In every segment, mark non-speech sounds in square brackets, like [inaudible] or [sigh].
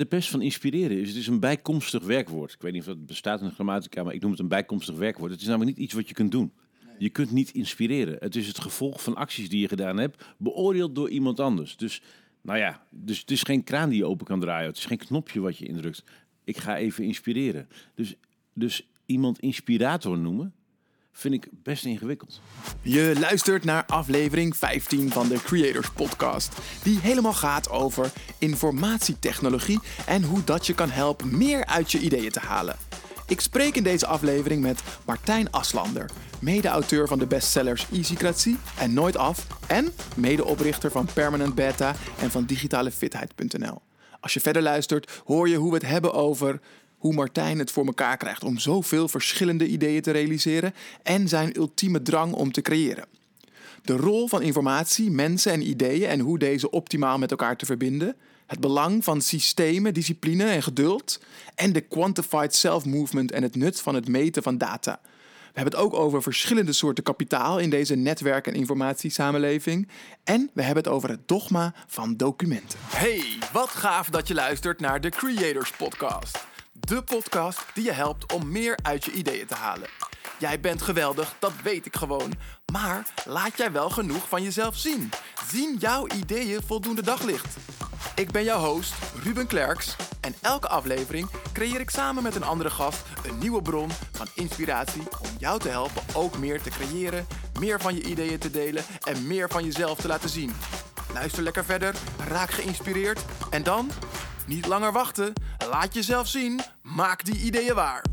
De pest van inspireren is, het is een bijkomstig werkwoord. Ik weet niet of dat bestaat in de grammatica, maar ik noem het een bijkomstig werkwoord. Het is namelijk niet iets wat je kunt doen. Je kunt niet inspireren. Het is het gevolg van acties die je gedaan hebt, beoordeeld door iemand anders. Dus, nou ja, dus het is geen kraan die je open kan draaien. Het is geen knopje wat je indrukt. Ik ga even inspireren. Dus, dus iemand inspirator noemen, vind ik best ingewikkeld. Je luistert naar aflevering 15 van de Creators Podcast, die helemaal gaat over informatietechnologie en hoe dat je kan helpen meer uit je ideeën te halen. Ik spreek in deze aflevering met Martijn Aslander, mede-auteur van de bestsellers Easycratie en Nooit Af en medeoprichter van Permanent Beta en van digitalefitheid.nl. Als je verder luistert, hoor je hoe we het hebben over hoe Martijn het voor elkaar krijgt om zoveel verschillende ideeën te realiseren en zijn ultieme drang om te creëren. De rol van informatie, mensen en ideeën en hoe deze optimaal met elkaar te verbinden. Het belang van systemen, discipline en geduld. En de quantified self-movement en het nut van het meten van data. We hebben het ook over verschillende soorten kapitaal in deze netwerk- en informatiesamenleving. En we hebben het over het dogma van documenten. Hey, wat gaaf dat je luistert naar de Creators Podcast. De podcast die je helpt om meer uit je ideeën te halen. Jij bent geweldig, dat weet ik gewoon. Maar laat jij wel genoeg van jezelf zien? Zien jouw ideeën voldoende daglicht? Ik ben jouw host, Ruben Klerks. En elke aflevering creëer ik samen met een andere gast een nieuwe bron van inspiratie om jou te helpen ook meer te creëren, meer van je ideeën te delen en meer van jezelf te laten zien. Luister lekker verder, raak geïnspireerd en dan niet langer wachten. Laat jezelf zien, maak die ideeën waar.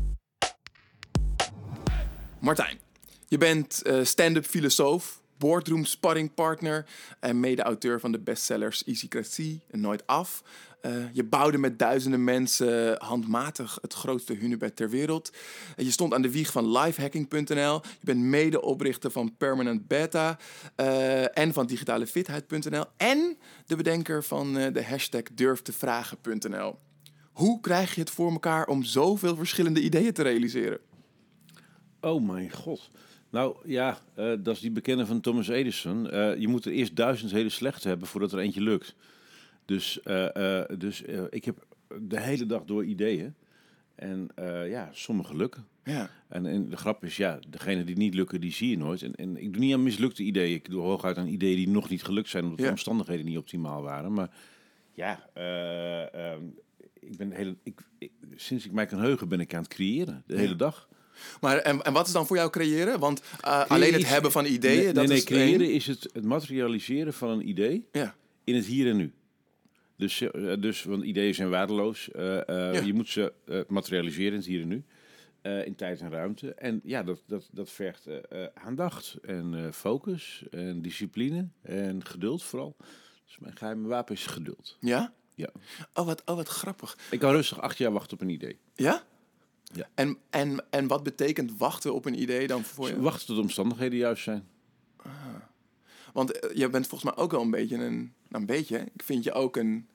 Martijn, je bent uh, stand-up filosoof, boardroom sparringpartner en mede-auteur van de bestsellers Easycratie en Nooit Af. Uh, je bouwde met duizenden mensen handmatig het grootste hunebed ter wereld. Je stond aan de wieg van lifehacking.nl. Je bent medeoprichter van Permanent Beta uh, en van digitalefitheid.nl. En de bedenker van de hashtag durftevragen.nl. Hoe krijg je het voor elkaar om zoveel verschillende ideeën te realiseren? Oh mijn god. Nou ja, uh, dat is die bekende van Thomas Edison. Uh, je moet er eerst duizend hele slechte hebben voordat er eentje lukt. Dus, uh, dus ik heb de hele dag door ideeën. En ja, sommige lukken. Ja. En, en, de grap is, ja, degene die niet lukken, die zie je nooit. En, en ik doe niet aan mislukte ideeën. Ik doe hooguit aan ideeën die nog niet gelukt zijn, omdat ja. de omstandigheden niet optimaal waren. Maar ja, ehm, ik ben hele, ik, ik, sinds ik mij kan heugen ben ik aan het creëren, de ja. hele dag. Maar en, en wat is dan voor jou creëren? Want uh, alleen het hebben van ideeën. Nee, dat nee, is creëren één. is het, het materialiseren van een idee Ja. in het hier en nu. Dus, uh, dus want ideeën zijn waardeloos. Uh, ja. Je moet ze materialiseren in het hier en nu. in tijd en ruimte. En ja, dat, dat, dat vergt aandacht en focus en discipline en geduld vooral. Dus mijn geheime wapen is geduld. Ja? Ja. Oh, wat, oh, wat grappig. Ik kan rustig acht jaar wachten op een idee. Ja? Ja. En, en, en wat betekent wachten op een idee dan voor je? Wachten tot de omstandigheden juist zijn. Ah. Want uh, je bent volgens mij ook wel een beetje een... Nou, een beetje. Ik vind je ook een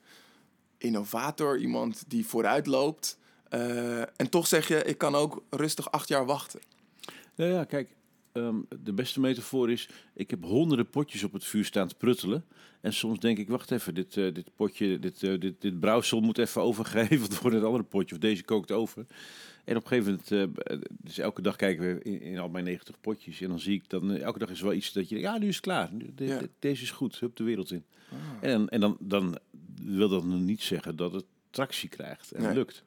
innovator. Iemand die vooruit loopt. Uh, en toch zeg je, ik kan ook rustig acht jaar wachten. Ja, ja kijk. Um, de beste metafoor is, ik heb honderden potjes op het vuur staan te pruttelen. En soms denk ik, wacht even, dit, uh, dit potje, dit, dit, dit brouwsel moet even [laughs] overgegeven worden het andere potje. Of deze kookt over. En op een gegeven moment, uh, dus elke dag kijken we in, in, al mijn 90 potjes. En dan zie ik, dan, elke dag is wel iets dat je ja, nu is het klaar. De, ja. de, deze is goed, hup de wereld in. Ah. En, en dan, dan wil dat nog niet zeggen dat het tractie krijgt en Nee. lukt.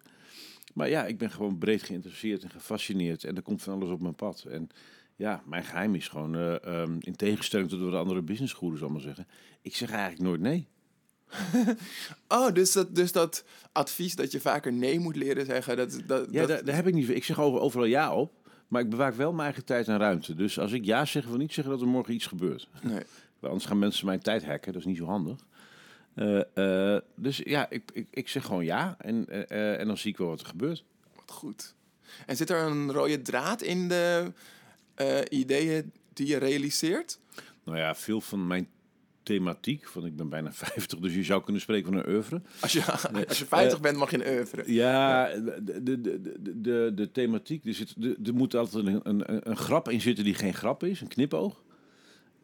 Maar ja, ik ben gewoon breed geïnteresseerd en gefascineerd. En er komt van alles op mijn pad. En ja, mijn geheim is gewoon, uh, um, in tegenstelling tot wat de andere businessgoeders allemaal zeggen, ik zeg eigenlijk nooit nee. [laughs] oh, dus dat, dus dat advies dat je vaker nee moet leren zeggen, dat... dat ja, dat... Daar, daar heb ik niet. Ik zeg over, overal ja op, maar ik bewaak wel mijn eigen tijd en ruimte. Dus als ik ja zeg, wil niet zeggen dat er morgen iets gebeurt. Nee. [laughs] Anders gaan mensen mijn tijd hacken, dat is niet zo handig. Uh, uh, dus ja, ik, ik, ik zeg gewoon ja en, uh, en dan zie ik wel wat er gebeurt. Wat goed. En zit er een rode draad in de ideeën die je realiseert? Nou ja, veel van mijn thematiek, van ik ben bijna [laughs] 50, dus je zou kunnen spreken van een oeuvre. Als je, [laughs] als je 50 uh, bent, mag je een oeuvre. Ja, de, de, de, de, de thematiek, er, zit, er moet altijd een, een, een grap in zitten die geen grap is, een knipoog.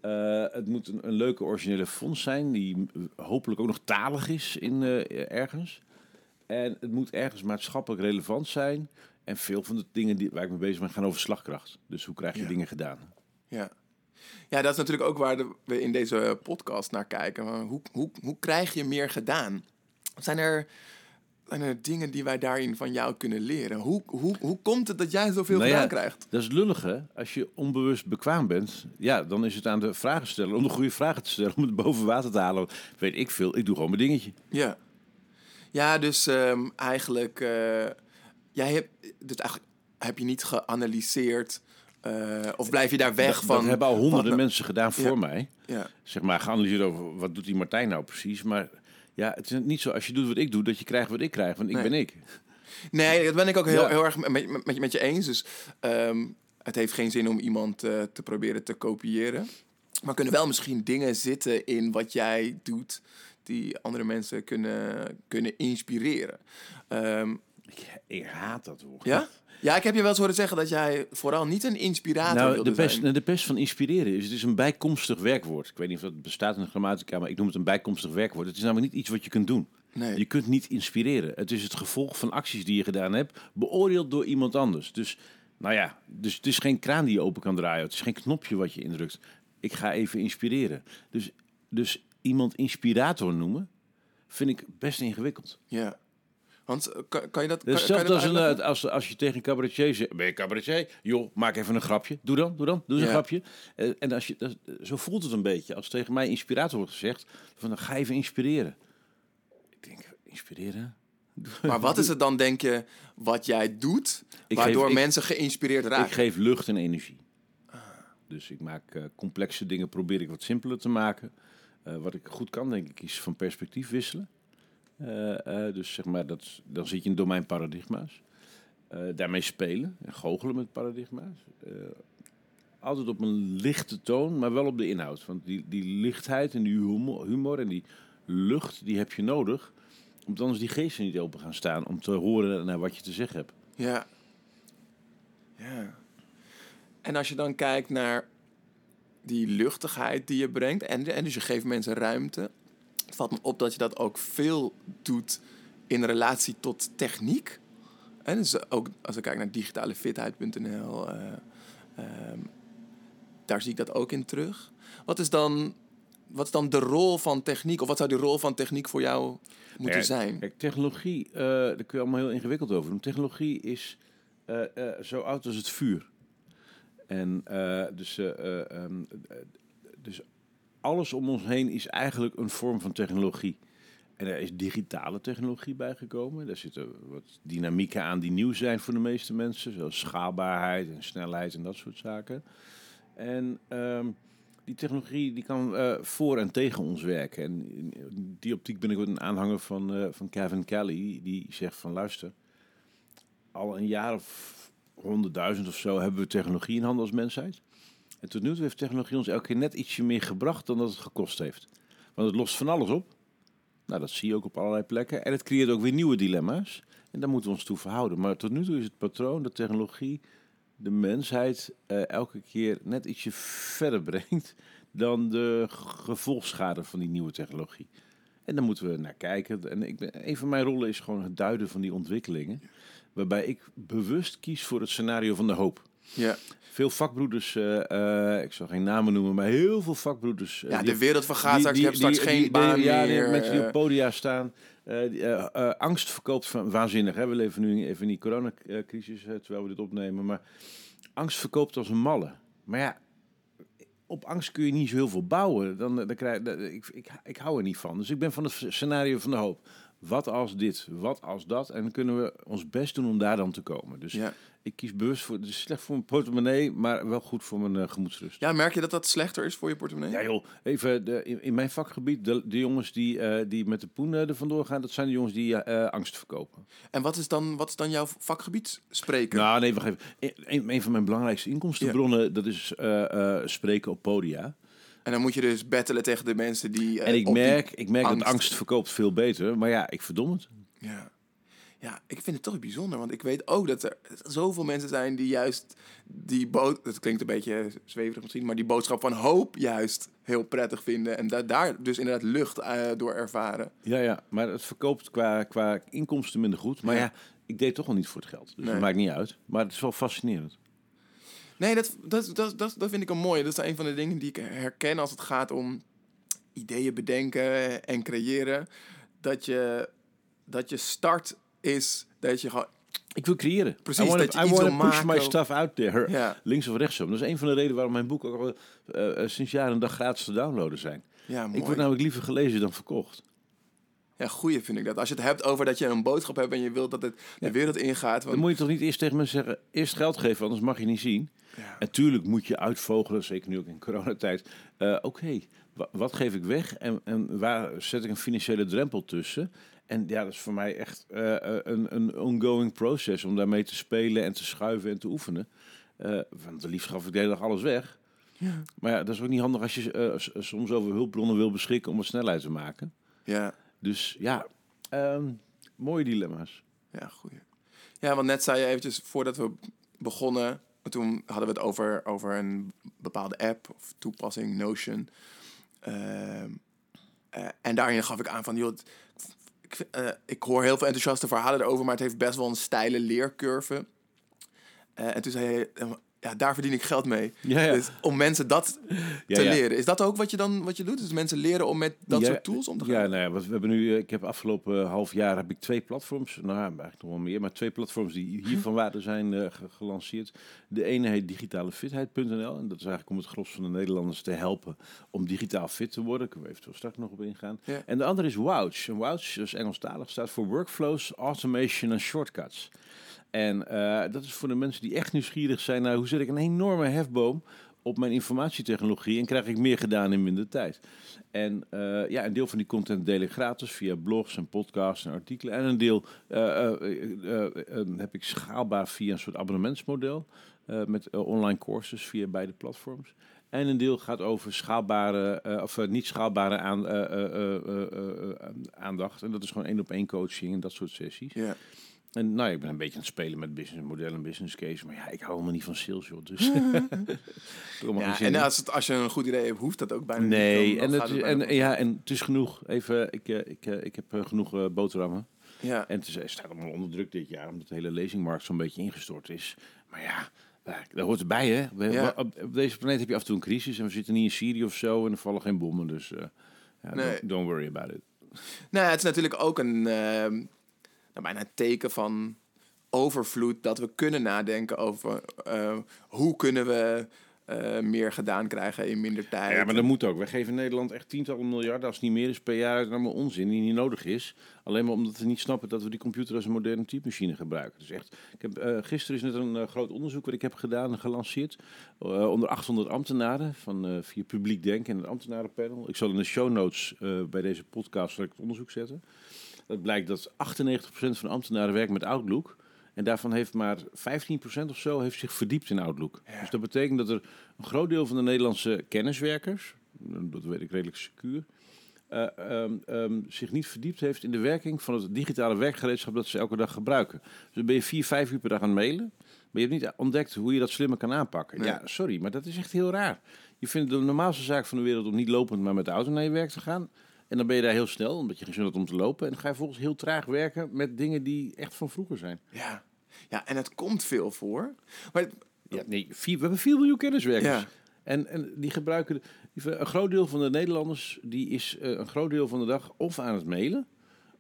Uh, het moet een, een, leuke originele fonds zijn, die hopelijk ook nog talig is in, uh, ergens. En het moet ergens maatschappelijk relevant zijn. En veel van de dingen die, waar ik mee bezig ben gaan over slagkracht. Dus hoe krijg je Ja. dingen gedaan? Ja. Ja, dat is natuurlijk ook waar we in deze podcast naar kijken. Hoe, hoe, hoe krijg je meer gedaan? Zijn er, zijn er dingen die wij daarin van jou kunnen leren? Hoe, hoe, hoe komt het dat jij zoveel Nou ja, gedaan krijgt? Dat is lullig, hè? Als je onbewust bekwaam bent, ja, dan is het aan de vragensteller om de goede vragen te stellen, [laughs] om het boven water te halen. Weet ik veel, ik doe gewoon mijn dingetje. Ja. Ja, dus ehm, eigenlijk... eh, jij hebt, dus eigenlijk heb je niet geanalyseerd... eh, of blijf je daar weg dat, van... dat hebben al honderden mensen gedaan voor Ja. mij. Ja, Zeg maar, geanalyseerd over wat doet die Martijn nou precies. Maar ja, het is niet zo als je doet wat ik doe, dat je krijgt wat ik krijg. Want ik Nee. ben ik. Nee, dat ben ik ook heel, Ja. heel erg met, met, met, je- met je eens. Dus ehm, het heeft geen zin om iemand eh, te proberen te kopiëren. Maar kunnen wel misschien dingen zitten in wat jij doet... die andere mensen kunnen, kunnen inspireren. Ehm, Ik, ik haat dat woord. ja? Ja, ik heb je wel eens horen zeggen dat jij vooral niet een inspirator Nou, wilde de pest, zijn. de pest van inspireren is, het is een bijkomstig werkwoord. Ik weet niet of dat bestaat in de grammatica, maar ik noem het een bijkomstig werkwoord. Het is namelijk niet iets wat je kunt doen. Nee. Je kunt niet inspireren. Het is het gevolg van acties die je gedaan hebt, beoordeeld door iemand anders. Dus, nou ja, dus het is geen kraan die je open kan draaien. Het is geen knopje wat je indrukt. Ik ga even inspireren. Dus, dus iemand inspirator noemen, vind ik best ingewikkeld. Ja. Want eh, kan, kan je dat... Kan, je dat als, een, eh, als, als je tegen een cabaretier zegt, ben je cabaretier? Joh, maak even een grapje. Doe dan, doe dan, doe eens Ja. een grapje. Eh, en als je, dat, zo voelt het een beetje. Als tegen mij inspirator wordt gezegd, van dan ga even inspireren. Ik denk, inspireren? [laughs] Maar wat is het dan, denk je, wat jij doet... Ik waardoor geef- ik- mensen geïnspireerd raken? Ik geef lucht en energie. Dus ik maak eh, complexe dingen, probeer ik wat simpeler te maken. Eh, wat ik goed kan, denk ik, is van perspectief wisselen. Eh, eh, dus zeg maar, dat, dan zit je in domein paradigma's. Eh, daarmee spelen en goochelen met paradigma's. Altijd op een lichte toon, maar wel op de inhoud. Want die, die lichtheid en die humor, humor en die lucht, die heb je nodig. Omdat anders die geesten niet open gaan staan om te horen naar wat je te zeggen hebt. Ja. Ja. En als je dan kijkt naar die luchtigheid die je brengt, en, en dus je geeft mensen ruimte, het valt me op dat je dat ook veel doet in relatie tot techniek. En dus ook als ik kijk naar digitalefitheid.nl, eh, ehm, daar zie ik dat ook in terug. Wat is dan, wat is dan de rol van techniek, of wat zou de rol van techniek voor jou moeten Ja, zijn? Kijk, technologie, eh, daar kun je allemaal heel ingewikkeld over doen. Technologie is eh, zo oud als het vuur. En dus, eh, eh, ehm, eh, dus alles om ons heen is eigenlijk een vorm van technologie. En er is digitale technologie bijgekomen. Daar zitten wat dynamieken aan die nieuw zijn voor de meeste mensen. Zoals schaalbaarheid en snelheid en dat soort zaken. En ehm, die technologie die kan eh, voor en tegen ons werken. En in die optiek ben ik ook een aanhanger van, eh, van Kevin Kelly. Die zegt van luister, al een jaar of honderdduizend of zo hebben we technologie in handen als mensheid. En tot nu toe heeft technologie ons elke keer net ietsje meer gebracht dan dat het gekost heeft. Want het lost van alles op. Nou, dat zie je ook op allerlei plekken. En het creëert ook weer nieuwe dilemma's. En daar moeten we ons toe verhouden. Maar tot nu toe is het patroon dat technologie de mensheid eh, elke keer net ietsje verder [laughs] brengt dan de gevolgschade van die nieuwe technologie. En daar moeten we naar kijken. En ik ben, een van mijn rollen is gewoon het duiden van die ontwikkelingen. Waarbij ik bewust kies voor het scenario van de hoop. Ja, Veel vakbroeders, eh, eh, ik zal geen namen noemen, maar heel veel vakbroeders. eh, ja de wereld straks, je hebt straks geen die- die- baan ja, die meer. mensen die op podia staan. angst verkoopt van waanzinnig. Hè? We leven nu even in die coronacrisis, terwijl we dit opnemen. Maar angst verkoopt als een malle. Maar ja, op angst kun je niet zo heel veel bouwen. Dan, dan krijg, ik, ik, ik hou er niet van. Dus ik ben van het scenario van de hoop. Wat als dit? Wat als dat? En dan kunnen we ons best doen om daar dan te komen. Dus ja. ik kies bewust voor. Het is slecht voor mijn portemonnee, maar wel goed voor mijn eh, gemoedsrust. ja, merk je dat dat slechter is voor je portemonnee? Ja joh, even de, in, in mijn vakgebied, de, de jongens die, eh, die met de poen eh, er vandoor gaan, dat zijn de jongens die angst verkopen. En wat is, dan, wat is dan jouw vakgebied? Spreken. Nou nee, wacht even. Een, een- van mijn belangrijkste inkomstenbronnen, dat is spreken op podia. En dan moet je dus battelen tegen de mensen die... eh, en ik merk, ik merk angst. dat angst verkoopt veel beter, maar ja, ik verdom het. Ja. ja, ik vind het toch bijzonder, want ik weet ook dat er zoveel mensen zijn die juist die bood... Dat klinkt een beetje zweverig misschien, maar die boodschap van hoop juist heel prettig vinden. En da daar dus inderdaad lucht uh, door ervaren. Ja, ja, maar het verkoopt qua, qua inkomsten minder goed. Maar ja, ik deed toch al niet voor het geld. Dus dat maakt niet uit. Maar het is wel fascinerend. Nee, dat, dat, dat, dat, dat vind ik een mooie. Dat is een van de dingen die ik herken als het gaat om ideeën bedenken en creëren. Dat je, dat je start is dat je gewoon ik wil creëren. Precies, I wil push my stuff out there. Ja. Links of rechtsom. Dat is een van de redenen waarom mijn boek ook al uh, sinds jaren een dag gratis te downloaden zijn. Ja, mooi. Ik word namelijk liever gelezen dan verkocht. Ja, goeie vind ik dat. Als je het hebt over dat je een boodschap hebt en je wilt dat het de wereld ingaat. Want... Dan moet je toch niet eerst tegen mensen zeggen, eerst geld geven, anders mag je niet zien. Ja. En tuurlijk moet je uitvogelen, zeker nu ook in coronatijd. Uh, Oké, wat geef ik weg en, en waar zet ik een financiële drempel tussen? En ja, dat is voor mij echt uh, een, een ongoing proces om daarmee te spelen en te schuiven en te oefenen. Uh, want de liefst gaf ik de hele dag alles weg. Ja. Maar ja, dat is ook niet handig als je soms over hulpbronnen wil beschikken om een snelheid te maken. Ja. Dus ja, um, mooie dilemma's. Ja, goeie. Ja, want net zei je eventjes voordat we begonnen, toen hadden we het over, over een bepaalde app of toepassing, Notion. Uh, en daarin gaf ik aan van, joh, ik, uh, ik hoor heel veel enthousiaste verhalen erover, maar het heeft best wel een steile leercurve. Uh, en toen zei hij, ja, daar verdien ik geld mee. Ja, ja. Dus om mensen dat te leren. Is dat ook wat je dan wat je doet? Dus mensen leren om met dat soort tools om te gaan? Ja, nou ja, we hebben nu, ik heb afgelopen half jaar heb ik twee platforms, nou eigenlijk nog wel meer, maar twee platforms die hier van waarde zijn uh, gelanceerd. De ene heet digitalefitheid.nl en dat is eigenlijk om het gros van de Nederlanders te helpen om digitaal fit te worden. Kunnen we eventueel straks nog op ingaan. En de andere is Wouch. En Wouch, is Engelstalig, staat voor Workflows, Automation en Shortcuts. En uh, dat is voor de mensen die echt nieuwsgierig zijn naar hoe zet ik een enorme hefboom op mijn informatietechnologie en krijg ik meer gedaan in minder tijd. En uh, ja, een deel van die content deel ik gratis via blogs en podcasts en artikelen. En een deel uh, heb ik schaalbaar via een soort abonnementsmodel met online courses via beide platforms. En een deel gaat over schaalbare of niet schaalbare aan, aandacht. En dat is gewoon één op één coaching en dat soort sessies. Ja. En nou, ik ben een beetje aan het spelen met businessmodellen en business case. Maar ja, ik hou helemaal niet van sales, joh. Dus [laughs] ja, en als, het, als je een goed idee hebt, hoeft dat ook bijna nee, niet. Nee, en, en, ja, en het is genoeg. Even, ik, uh, ik, uh, ik heb uh, genoeg boterhammen. Ja. En het, is, het staat allemaal onder druk dit jaar, omdat de hele lezingmarkt zo'n beetje ingestort is. Maar ja, daar hoort erbij, hè. Ja. Op, op, deze planeet heb je af en toe een crisis en we zitten niet in Syrië of zo en er vallen geen bommen. Dus ja, nee. don't, don't, worry about it. Nou, het is natuurlijk ook een ehm, nou, bijna een teken van overvloed dat we kunnen nadenken over uh, hoe kunnen we uh, meer gedaan krijgen in minder tijd. Ja, maar dat moet ook. We geven Nederland echt tientallen miljarden, als het niet meer is, per jaar uit allemaal onzin die niet nodig is. Alleen maar omdat we niet snappen dat we die computer als een moderne typemachine gebruiken. Dus echt, ik heb, uh, gisteren is net een groot onderzoek wat ik heb gedaan en gelanceerd. onder 800 ambtenaren van via Publiek Denken en het ambtenarenpanel. Ik zal in de show notes bij deze podcast het onderzoek zetten. Het blijkt dat 98% van de ambtenaren werkt met Outlook. En daarvan heeft maar 15% of zo heeft zich verdiept in Outlook. Dus dat betekent dat er een groot deel van de Nederlandse kenniswerkers, dat weet ik redelijk secuur, uh, um, zich niet verdiept heeft in de werking van het digitale werkgereedschap dat ze elke dag gebruiken. Dus dan ben je vier, vijf uur per dag aan het mailen. Maar je hebt niet ontdekt hoe je dat slimmer kan aanpakken. Ja, sorry, maar dat is echt heel raar. Je vindt de normaalste zaak van de wereld om niet lopend maar met de auto naar je werk te gaan. En dan ben je daar heel snel, omdat je geen zin hebt om te lopen. En dan ga je volgens heel traag werken met dingen die echt van vroeger zijn. Ja, ja en het komt veel voor. Maar ja, nee, vier, we hebben 4 miljoen kenniswerkers. Ja. En, en die gebruiken, een groot deel van de Nederlanders, die is uh, een groot deel van de dag of aan het mailen,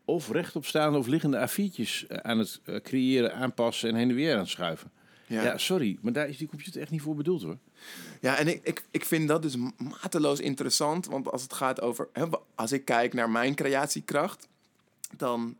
of rechtop staande of liggende A4'tjes uh, aan het uh, creëren, aanpassen en heen en weer aan het schuiven. Ja. ja. sorry, maar daar is die computer echt niet voor bedoeld hoor. Ja, en ik, ik, ik vind dat dus mateloos interessant. Want als het gaat over. Als ik kijk naar mijn creatiekracht. dan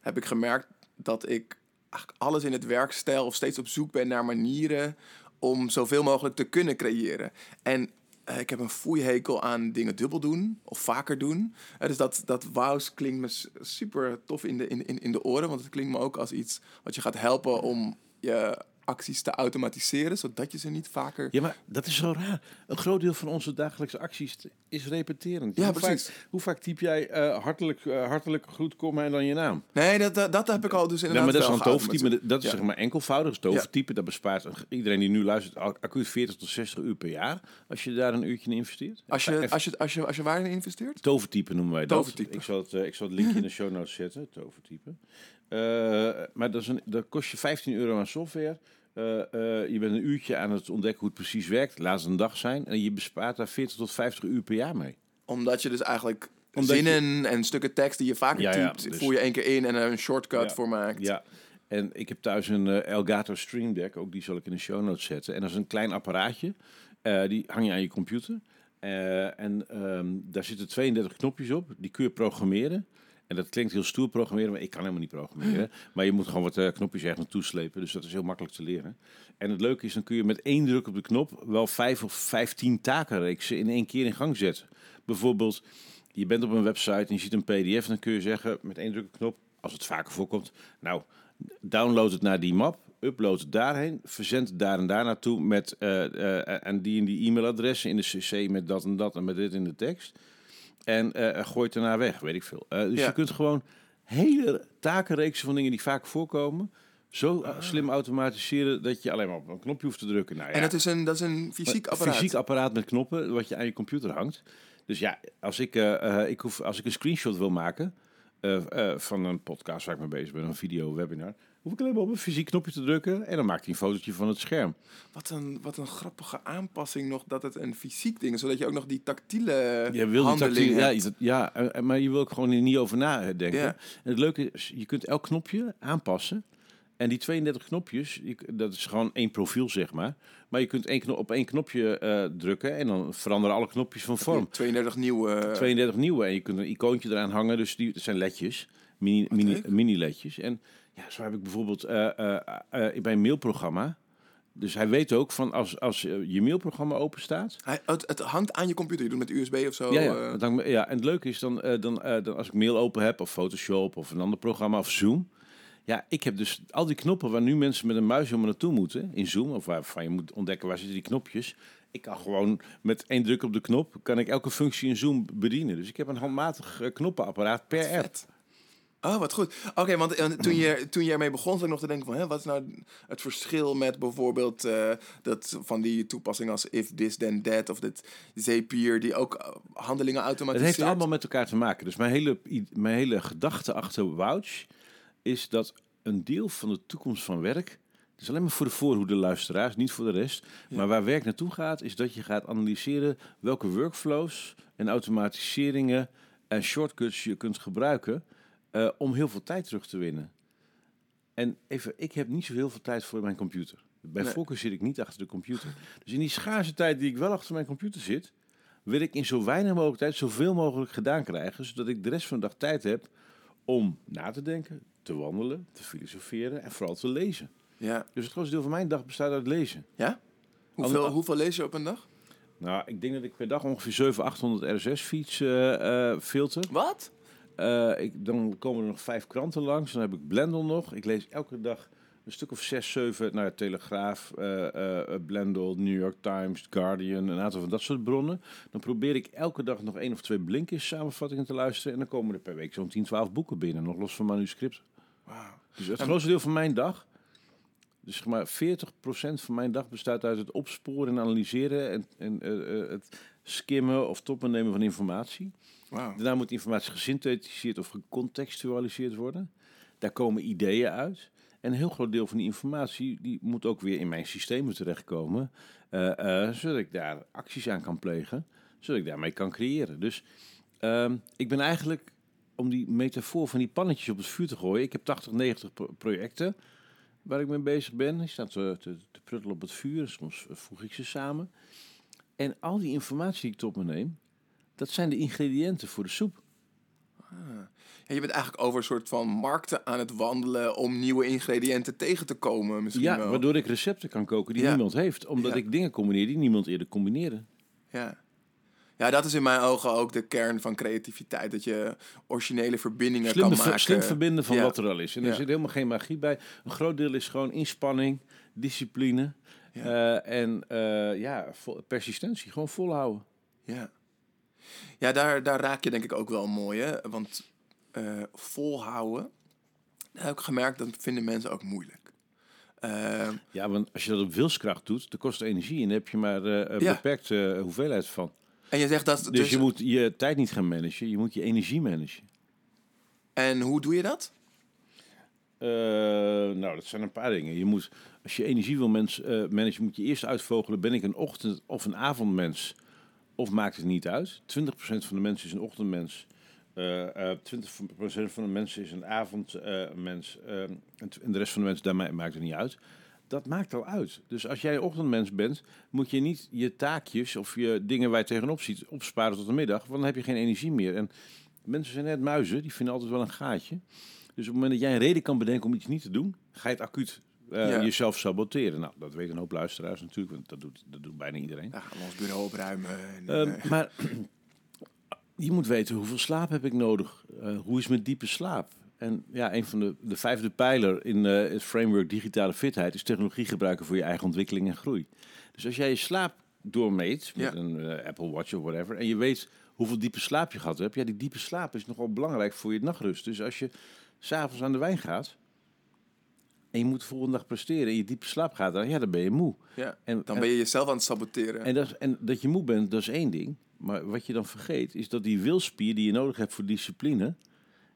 heb ik gemerkt dat ik eigenlijk alles in het werkstijl. of steeds op zoek ben naar manieren. om zoveel mogelijk te kunnen creëren. En uh, ik heb een foeihekel aan dingen dubbel doen of vaker doen. Uh, dus dat, dat wows klinkt me super tof in de, in, in, in de oren. Want het klinkt me ook als iets wat je gaat helpen om je acties te automatiseren, zodat je ze niet vaker... Ja, maar dat is zo raar. Een groot deel van onze dagelijkse acties is repeterend. Ja, hoe precies. Vaak, hoe vaak typ jij eh, hartelijk, uh, hartelijk groet, kom en dan je naam? Nee, dat, dat, dat heb ik al dus inderdaad maar dat is een tovertype. Dat is Ja. zeg maar enkelvoudig. Dat tovertype. Dat bespaart iedereen die nu luistert ac- acuut 40 tot 60 uur per jaar. Als je daar een uurtje in investeert. Als je, Even- als, je, als, je, als je waarin investeert? Tovertype noemen wij dat. Tovertype. Ik zal het, eh, ik zal het linkje in de show notes zetten. Tovertype. Eh, maar dat, is een, dat kost je 15 euro aan software. Eh, eh, je bent een uurtje aan het ontdekken hoe het precies werkt. Laat het een dag zijn. En je bespaart daar 40 tot 50 uur per jaar mee. Omdat je dus eigenlijk Omdat je- zinnen en stukken tekst die je vaker Ja, ja, typt, dus- voer je één keer in en er een shortcut Ja. voor maakt. Ja, en ik heb thuis een Elgato Stream Deck, ook die zal ik in de show notes zetten. En dat is een klein apparaatje, die hang je aan je computer. En ehm, daar zitten 32 knopjes op, die kun je programmeren. En dat klinkt heel stoer programmeren, maar ik kan helemaal niet programmeren. Maar je moet gewoon wat eh, knopjes ergens naartoe slepen, dus dat is heel makkelijk te leren. En het leuke is, dan kun je met één druk op de knop wel vijf of vijftien takenreeksen in één keer in gang zetten. Bijvoorbeeld, je bent op een website en je ziet een pdf, dan kun je zeggen met één druk op de knop, als het vaker voorkomt, nou, download het naar die map, upload het daarheen, verzend het daar en daar naartoe met eh, en die en die e-mailadressen in de cc met dat en dat en met dit in de tekst. En eh gooi het daarna weg, weet ik veel. Eh, dus Ja. je kunt gewoon hele takenreeksen van dingen die vaak voorkomen, zo eh, slim automatiseren dat je alleen maar op een knopje hoeft te drukken. Nou, ja, En dat is een, dat is een fysiek een apparaat. fysiek apparaat met knoppen wat je aan je computer hangt. Dus ja, als ik, ik, hoef, als ik een screenshot wil maken van een podcast waar ik mee bezig ben, een video, webinar, hoef ik alleen maar op een fysiek knopje te drukken en dan maakt hij een fotootje van het scherm. Wat een, wat een grappige aanpassing nog dat het een fysiek ding is, zodat je ook nog die tactiele Je wil handeling ja, ja, eh, maar je wil ook gewoon er niet over nadenken. Ja. En het leuke is, je kunt elk knopje aanpassen. En die 32 knopjes, je, dat is gewoon één profiel, zeg maar. Maar je kunt één knop, op één knopje eh, drukken en dan veranderen alle knopjes van vorm. 32 nieuwe... 32 nieuwe en je kunt een icoontje eraan hangen. Dus die dat zijn ledjes, mini, mini, leuk. mini ledjes. En ja, zo heb ik bijvoorbeeld eh, eh, eh, bij een mailprogramma. Dus hij weet ook van als, als je mailprogramma open staat. Hij, het, het hangt aan je computer. Je doet met USB of zo. ja, ja, ja, en het leuke is dan, dan, dan als ik mail open heb of Photoshop of een ander programma of Zoom. Ja, ik heb dus al die knoppen waar nu mensen met een muis helemaal naartoe moeten in Zoom. Of waarvan je moet ontdekken waar zitten die knopjes. Ik kan gewoon met één druk op de knop, kan ik elke functie in Zoom bedienen. Dus ik heb een handmatig knoppenapparaat per app. Oh, wat goed. Oké, want eh, toen je, toen je ermee begon, zat ik nog te denken van... Hè, wat is nou het verschil met bijvoorbeeld eh, dat van die toepassing als if this then that... of dit Zapier, die ook eh, handelingen Het automatiseert? heeft allemaal met elkaar te maken. Dus mijn hele, mijn hele gedachte achter Wouch is dat een deel van de toekomst van werk. Het is alleen maar voor de voorhoede luisteraars, niet voor de rest. Maar waar werk naartoe gaat, is dat je gaat analyseren welke workflows en automatiseringen en shortcuts je kunt gebruiken eh, om heel veel tijd terug te winnen. En even, ik heb niet zo heel veel tijd voor mijn computer. Bij Nee. voorkeur zit ik niet achter de computer. Dus in die schaarse tijd die ik wel achter mijn computer zit, wil ik in zo weinig mogelijk tijd zoveel mogelijk gedaan krijgen, zodat ik de rest van de dag tijd heb om na te denken, te wandelen, te filosoferen en vooral te lezen. Ja. Dus het grootste deel van mijn dag bestaat uit lezen. ja? Hoeveel, hoeveel lees je op een dag? Nou, ik denk dat ik per dag ongeveer 700, 800 RSS-feeds eh, eh, filter. Wat? Eh, ik, dan komen er nog vijf kranten langs. Dan heb ik Blendel nog. Ik lees elke dag een stuk of zes, zeven. Ja, Telegraaf, eh, Blendel, New York Times, Guardian. Een aantal van dat soort bronnen. Dan probeer ik elke dag nog één of twee blinkjes samenvattingen te luisteren. En dan komen er per week zo'n 10, 12 boeken binnen. Nog los van manuscripten. Dus het grootste deel van mijn dag... Dus zeg maar 40% van mijn dag bestaat uit het opsporen en analyseren en, en het skimmen of toppen nemen van informatie. Daarna moet informatie gesynthetiseerd of gecontextualiseerd worden. Daar komen ideeën uit. En een heel groot deel van die informatie die moet ook weer in mijn systemen terechtkomen. eh, eh, zodat ik daar acties aan kan plegen. Zodat ik daarmee kan creëren. Dus ehm, ik ben eigenlijk, om die metafoor van die pannetjes op het vuur te gooien. Ik heb 80, 90 pro- projecten waar ik mee bezig ben. Die staan te, te, te pruttelen op het vuur. Soms voeg ik ze samen. En al die informatie die ik tot me neem, dat zijn de ingrediënten voor de soep. Ja, je bent eigenlijk over een soort van markten aan het wandelen om nieuwe ingrediënten tegen te komen misschien Ja, wel. waardoor ik recepten kan koken die Ja. niemand heeft. Omdat Ja. ik dingen combineer die niemand eerder combineerde. Ja. Ja, dat is in mijn ogen ook de kern van creativiteit. Dat je originele verbindingen Slim, kan maken. slim verbinden van Ja. wat er al is. En er Ja. zit helemaal geen magie bij. Een groot deel is gewoon inspanning, discipline eh, en eh, ja, persistentie. Gewoon volhouden. Ja, ja daar, daar raak je denk ik ook wel mooi, hè? Want eh, volhouden, heb ik gemerkt, dat vinden mensen ook moeilijk. Eh, Ja, want als je dat op wilskracht doet, dan kost het energie. En daar heb je maar eh, een Ja. beperkte hoeveelheid van. en je zegt dat... Dus, Dus, je moet je tijd niet gaan managen, je moet je energie managen. En hoe doe je dat? Nou, dat zijn een paar dingen. Je moet, als je energie wil mens, managen, moet je eerst uitvogelen: ben ik een ochtend- of een avondmens? Of maakt het niet uit? 20% van de mensen is een ochtendmens. eh eh 20% van de mensen is een avondmens. eh, en t- en de rest van de mensen, daar ma- maakt het niet uit. Dat maakt al uit. Dus als jij ochtendmens bent, moet je niet je taakjes of je dingen waar je tegenop ziet opsparen tot de middag. Want dan heb je geen energie meer. En mensen zijn net muizen, die vinden altijd wel een gaatje. Dus op het moment dat jij een reden kan bedenken om iets niet te doen, ga je het acuut eh, Ja. jezelf saboteren. Nou, dat weten een hoop luisteraars natuurlijk, want dat doet, dat doet bijna iedereen. Ja, gaan we ons bureau opruimen. En, Ehm, eh, maar [clears throat] je moet weten hoeveel slaap heb ik nodig? Eh, hoe is mijn diepe slaap? En ja, een van de, de vijfde pijler in eh, het framework digitale fitheid is technologie gebruiken voor je eigen ontwikkeling en groei. Dus als jij je slaap doormeet met Ja. een eh, Apple Watch of whatever, en je weet hoeveel diepe slaap je gehad hebt, ja, die diepe slaap is nogal belangrijk voor je nachtrust. Dus als je s'avonds aan de wijn gaat en je moet de volgende dag presteren en je diepe slaap gaat, dan, ja, dan ben je moe. ja, En, dan en- ben je jezelf aan het saboteren. en dat, en dat je moe bent, dat is één ding. Maar wat je dan vergeet, is dat die wilspier die je nodig hebt voor discipline...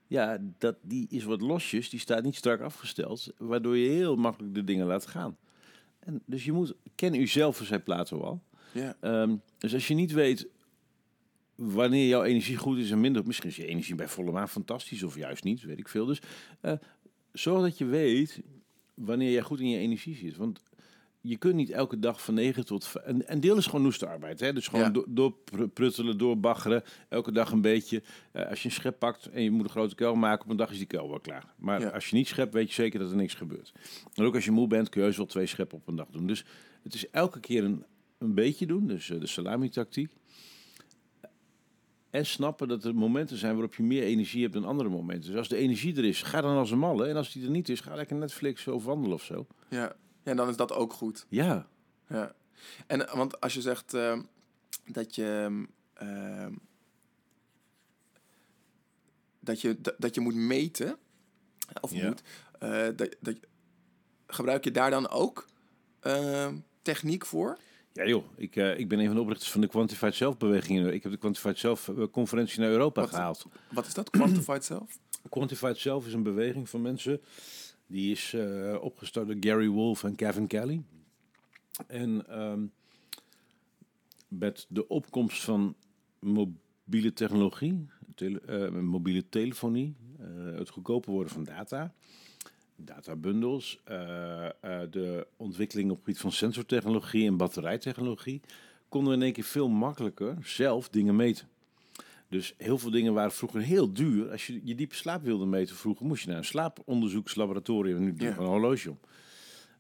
Ja, dat, die is wat losjes, die staat niet strak afgesteld... waardoor je heel makkelijk de dingen laat gaan. En dus je moet, ken uzelf, zei Plato al. ja. Ehm, dus als je niet weet wanneer jouw energie goed is en minder... misschien is je energie bij volle maan fantastisch of juist niet, weet ik veel. Dus eh, zorg dat je weet wanneer jij goed in je energie zit. Want je kunt niet elke dag van 9 tot... Een, een deel is gewoon noestenarbeid. Hè? Dus gewoon Ja. door, door pr- pruttelen, doorbaggeren. Elke dag een beetje. Eh, als je een schep pakt en je moet een grote kuil maken... op een dag is die kuil wel klaar. Maar Ja. als je niet schept, weet je zeker dat er niks gebeurt. En ook als je moe bent, kun je wel twee scheppen op een dag doen. Dus het is elke keer een, een beetje doen. Dus eh, de salami-tactiek. En snappen dat er momenten zijn waarop je meer energie hebt dan andere momenten. Dus als de energie er is, ga dan als een malle. En als die er niet is, ga lekker Netflix of wandelen of zo. Ja. ja, dan is dat ook goed. Ja, Ja. En want als je zegt ehm, dat je ehm, dat je dat, dat je moet meten of Ja. moet eh, dat, dat gebruik je daar dan ook ehm, techniek voor? Ja joh, ik, eh, ik ben een van de oprichters van de Quantified Self-beweging. Ik heb de Quantified Self-conferentie naar Europa Wat? gehaald. Wat is dat? Quantified self? [clears throat] Quantified Self is een beweging van mensen. Die is eh, opgestart door Gary Wolf en Kevin Kelly. En ehm, met de opkomst van mobiele technologie, tele- eh, mobiele telefonie, eh, het goedkoper worden van data, databundels, eh, eh, de ontwikkeling op het gebied van sensortechnologie en batterijtechnologie, konden we in één keer veel makkelijker zelf dingen meten. Dus heel veel dingen waren vroeger heel duur. Als je je diepe slaap wilde meten vroeger, moest je naar een slaaponderzoekslaboratorium. En nu doe je een horloge om.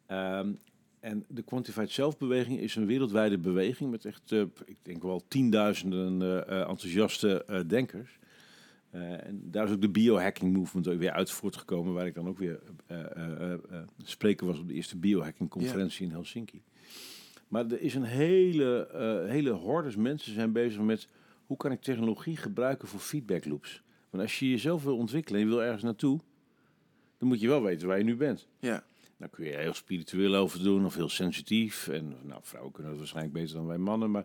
Ehm, en de Quantified Self-beweging is een wereldwijde beweging met echt, eh, ik denk wel tienduizenden enthousiaste denkers. Eh, en daar is ook de biohacking movement ook weer uit voortgekomen, waar ik dan ook weer eh, spreker was op de eerste biohacking conferentie in Helsinki. Maar er is een hele, hele hordes mensen zijn bezig met hoe kan ik technologie gebruiken voor feedback loops. Want als je jezelf wil ontwikkelen en je wil ergens naartoe, dan moet je wel weten waar je nu bent. Ja. Dan kun je heel spiritueel over doen of heel sensitief. En nou, vrouwen kunnen dat waarschijnlijk beter dan wij mannen. Maar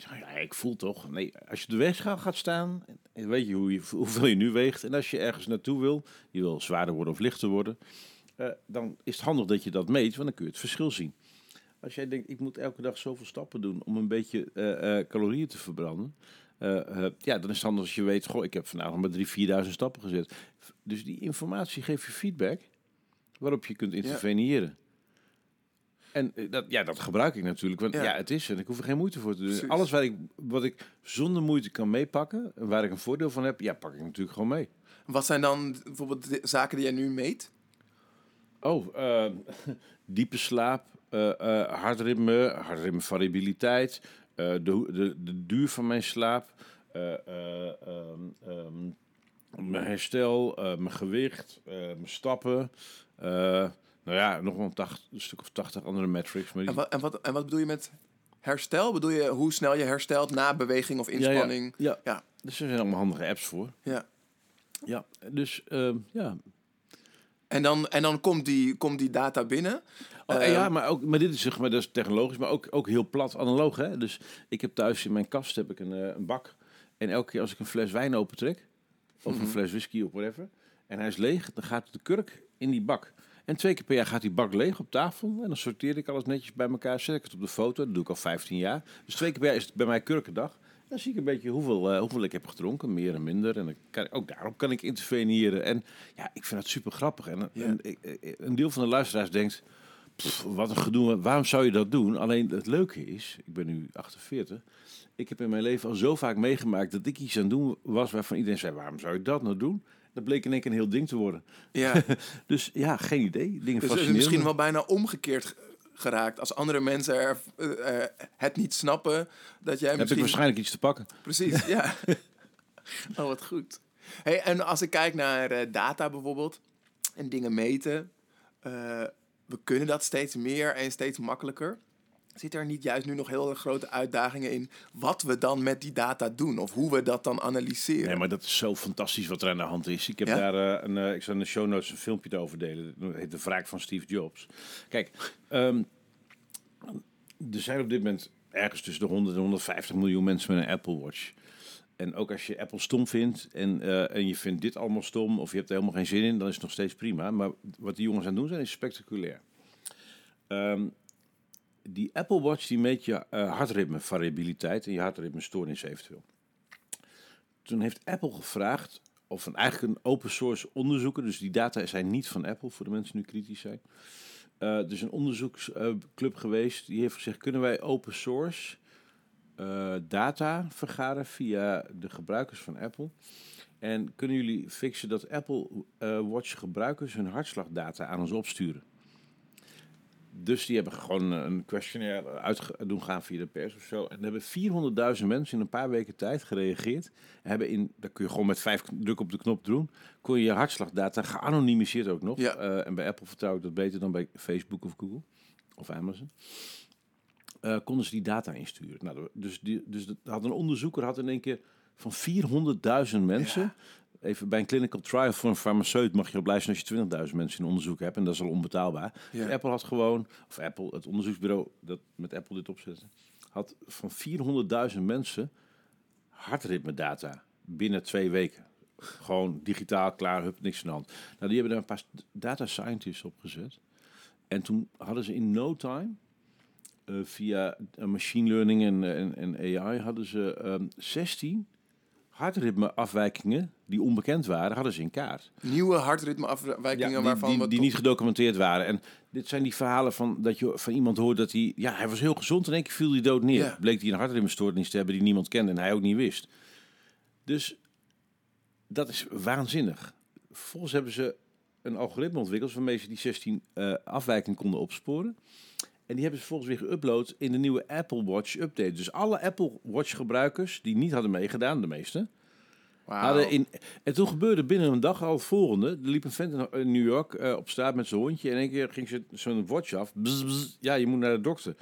ja, ik voel toch. Nee, als je op de weegschaal gaat staan, weet je, hoe je [laughs] hoeveel je nu weegt. En als je ergens naartoe wil, je wil zwaarder worden of lichter worden. eh, dan is het handig dat je dat meet, want dan kun je het verschil zien. Als jij denkt, ik moet elke dag zoveel stappen doen om een beetje eh, eh, calorieën te verbranden. ja, dan is het handig als je weet, goh, ik heb vandaag nog maar 3.000, 4.000 stappen gezet. Dus die informatie geeft je feedback waarop je kunt interveneren. En eh, dat, ja, dat gebruik ik natuurlijk, want Ja. ja. het is en ik hoef er geen moeite voor te doen. Precies. Alles wat ik, wat ik zonder moeite kan meepakken, en waar ik een voordeel van heb, ja, pak ik natuurlijk gewoon mee. Wat zijn dan bijvoorbeeld de zaken die jij nu meet? Oh, eh, [laughs] diepe slaap, eh eh hartritme, hartritmevariabiliteit, eh, de, de, de duur van mijn slaap, eh, eh, ehm, ehm, mijn herstel, mijn gewicht, mijn stappen. Nou ja, nog wel een, tacht- een stuk of tachtig andere metrics. Maar die- En wat, en, wat, en wat bedoel je met herstel? Bedoel je hoe snel je herstelt na beweging of Ja, ja. inspanning? Ja, Ja. dus er zijn allemaal handige apps voor. Ja. Ja, dus ehm, ja. En dan, en dan komt, die, komt die data binnen. Oh, Ehm, ja, maar, ook, maar dit is, zeg maar, dat is technologisch, maar ook, ook heel plat analoog. Hè? Dus ik heb thuis in mijn kast heb ik een, eh, een bak. En elke keer als ik een fles wijn opentrek, of Mhm. een fles whisky of whatever, en hij is leeg, dan gaat de kurk in die bak. En twee keer per jaar gaat die bak leeg op tafel. En dan sorteer ik alles netjes bij elkaar, zet ik het op de foto. Dat doe ik al 15 jaar. Dus twee keer per jaar is het bij mij kurkendag. Dan zie ik een beetje hoeveel, eh, hoeveel ik heb gedronken, meer en minder. En dan kan, ook daarop kan ik interveneren. En ja, ik vind het super grappig. En, Ja. en ik- ik- een deel van de luisteraars denkt, pff, wat een gedoe, waarom zou je dat doen? Alleen het leuke is, ik ben nu 48, ik heb in mijn leven al zo vaak meegemaakt dat ik iets aan het doen was waarvan iedereen zei, waarom zou je dat nou doen? Dat bleek in één keer een heel ding te worden. Ja. [laughs] Dus ja, geen idee. Dingen Dus is misschien wel bijna omgekeerd geraakt. Als andere mensen er, eh, het niet snappen, dat jij Heb ik waarschijnlijk iets te pakken. Precies, ja. [laughs] oh, wat goed. Hey, en als ik kijk naar eh, data bijvoorbeeld en dingen meten, eh, we kunnen dat steeds meer en steeds makkelijker. Zit er niet juist nu nog heel grote uitdagingen in wat we dan met die data doen of hoe we dat dan analyseren? Nee, maar dat is zo fantastisch wat er aan de hand is. Ik heb Ja? daar eh, een, eh, ik zal in de show notes een filmpje over delen. Dat heet De Wraak van Steve Jobs. Kijk, ehm, er zijn op dit moment ergens tussen de 100 en 150 miljoen mensen met een Apple Watch. En ook als je Apple stom vindt en, eh, en je vindt dit allemaal stom of je hebt er helemaal geen zin in, dan is het nog steeds prima. Maar wat die jongens aan het doen zijn, is spectaculair. Ehm, die Apple Watch die meet je eh, hartritmevariabiliteit en je hartritmestoornis eventueel. Toen heeft Apple gevraagd, of een, eigenlijk een open source onderzoeker, dus die data zijn niet van Apple voor de mensen die nu kritisch zijn. Eh dus een onderzoeksclub geweest, die heeft gezegd, kunnen wij open source eh, data vergaren via de gebruikers van Apple? En kunnen jullie fixen dat Apple Watch gebruikers hun hartslagdata aan ons opsturen? Dus die hebben gewoon een questionnaire uit doen gaan via de pers of zo. En er hebben 400.000 mensen in een paar weken tijd gereageerd. En hebben in, dat kun je gewoon met vijf druk op de knop doen. Kon je je hartslagdata geanonimiseerd ook nog. Ja. Eh, en bij Apple vertrouw ik dat beter dan bij Facebook of Google of Amazon. Eh, konden ze die data insturen. Nou, dus, die, dus dat had een onderzoeker had in één keer van 400.000 mensen. Ja. Even bij een clinical trial voor een farmaceut mag je op lijst als je 20.000 mensen in onderzoek hebt. En dat is al onbetaalbaar. Ja. Apple had gewoon, of Apple, het onderzoeksbureau dat met Apple dit opzette, had van 400.000 mensen hartritmedata binnen twee weken. Gewoon digitaal klaar, hup, niks aan de hand. Nou, die hebben daar een paar data scientists opgezet. En toen hadden ze in no time, eh, via eh, machine learning en, en, en AI, hadden ze ehm 16 hartritmeafwijkingen die onbekend waren, hadden ze in kaart. Nieuwe hartritmeafwijkingen Ja, die, waarvan die, we die tot- niet gedocumenteerd waren. En dit zijn die verhalen van dat je van iemand hoort dat hij, ja, hij was heel gezond en één keer viel hij dood neer. Ja. Bleek hij een hartritmestoornis te hebben die niemand kende en hij ook niet wist. Dus dat is waanzinnig. Vervolgens hebben ze een algoritme ontwikkeld waarmee ze die 16 eh, afwijkingen konden opsporen. En die hebben ze vervolgens weer geüpload in de nieuwe Apple Watch update. Dus alle Apple Watch gebruikers die niet hadden meegedaan, de meeste, Wauw. Hadden in, en toen gebeurde binnen een dag al het volgende. Er liep een vent in- New York eh, op straat met zijn hondje. En in één keer ging ze zo'n watch af. Bzz, bzz. ja, je moet naar de dokter.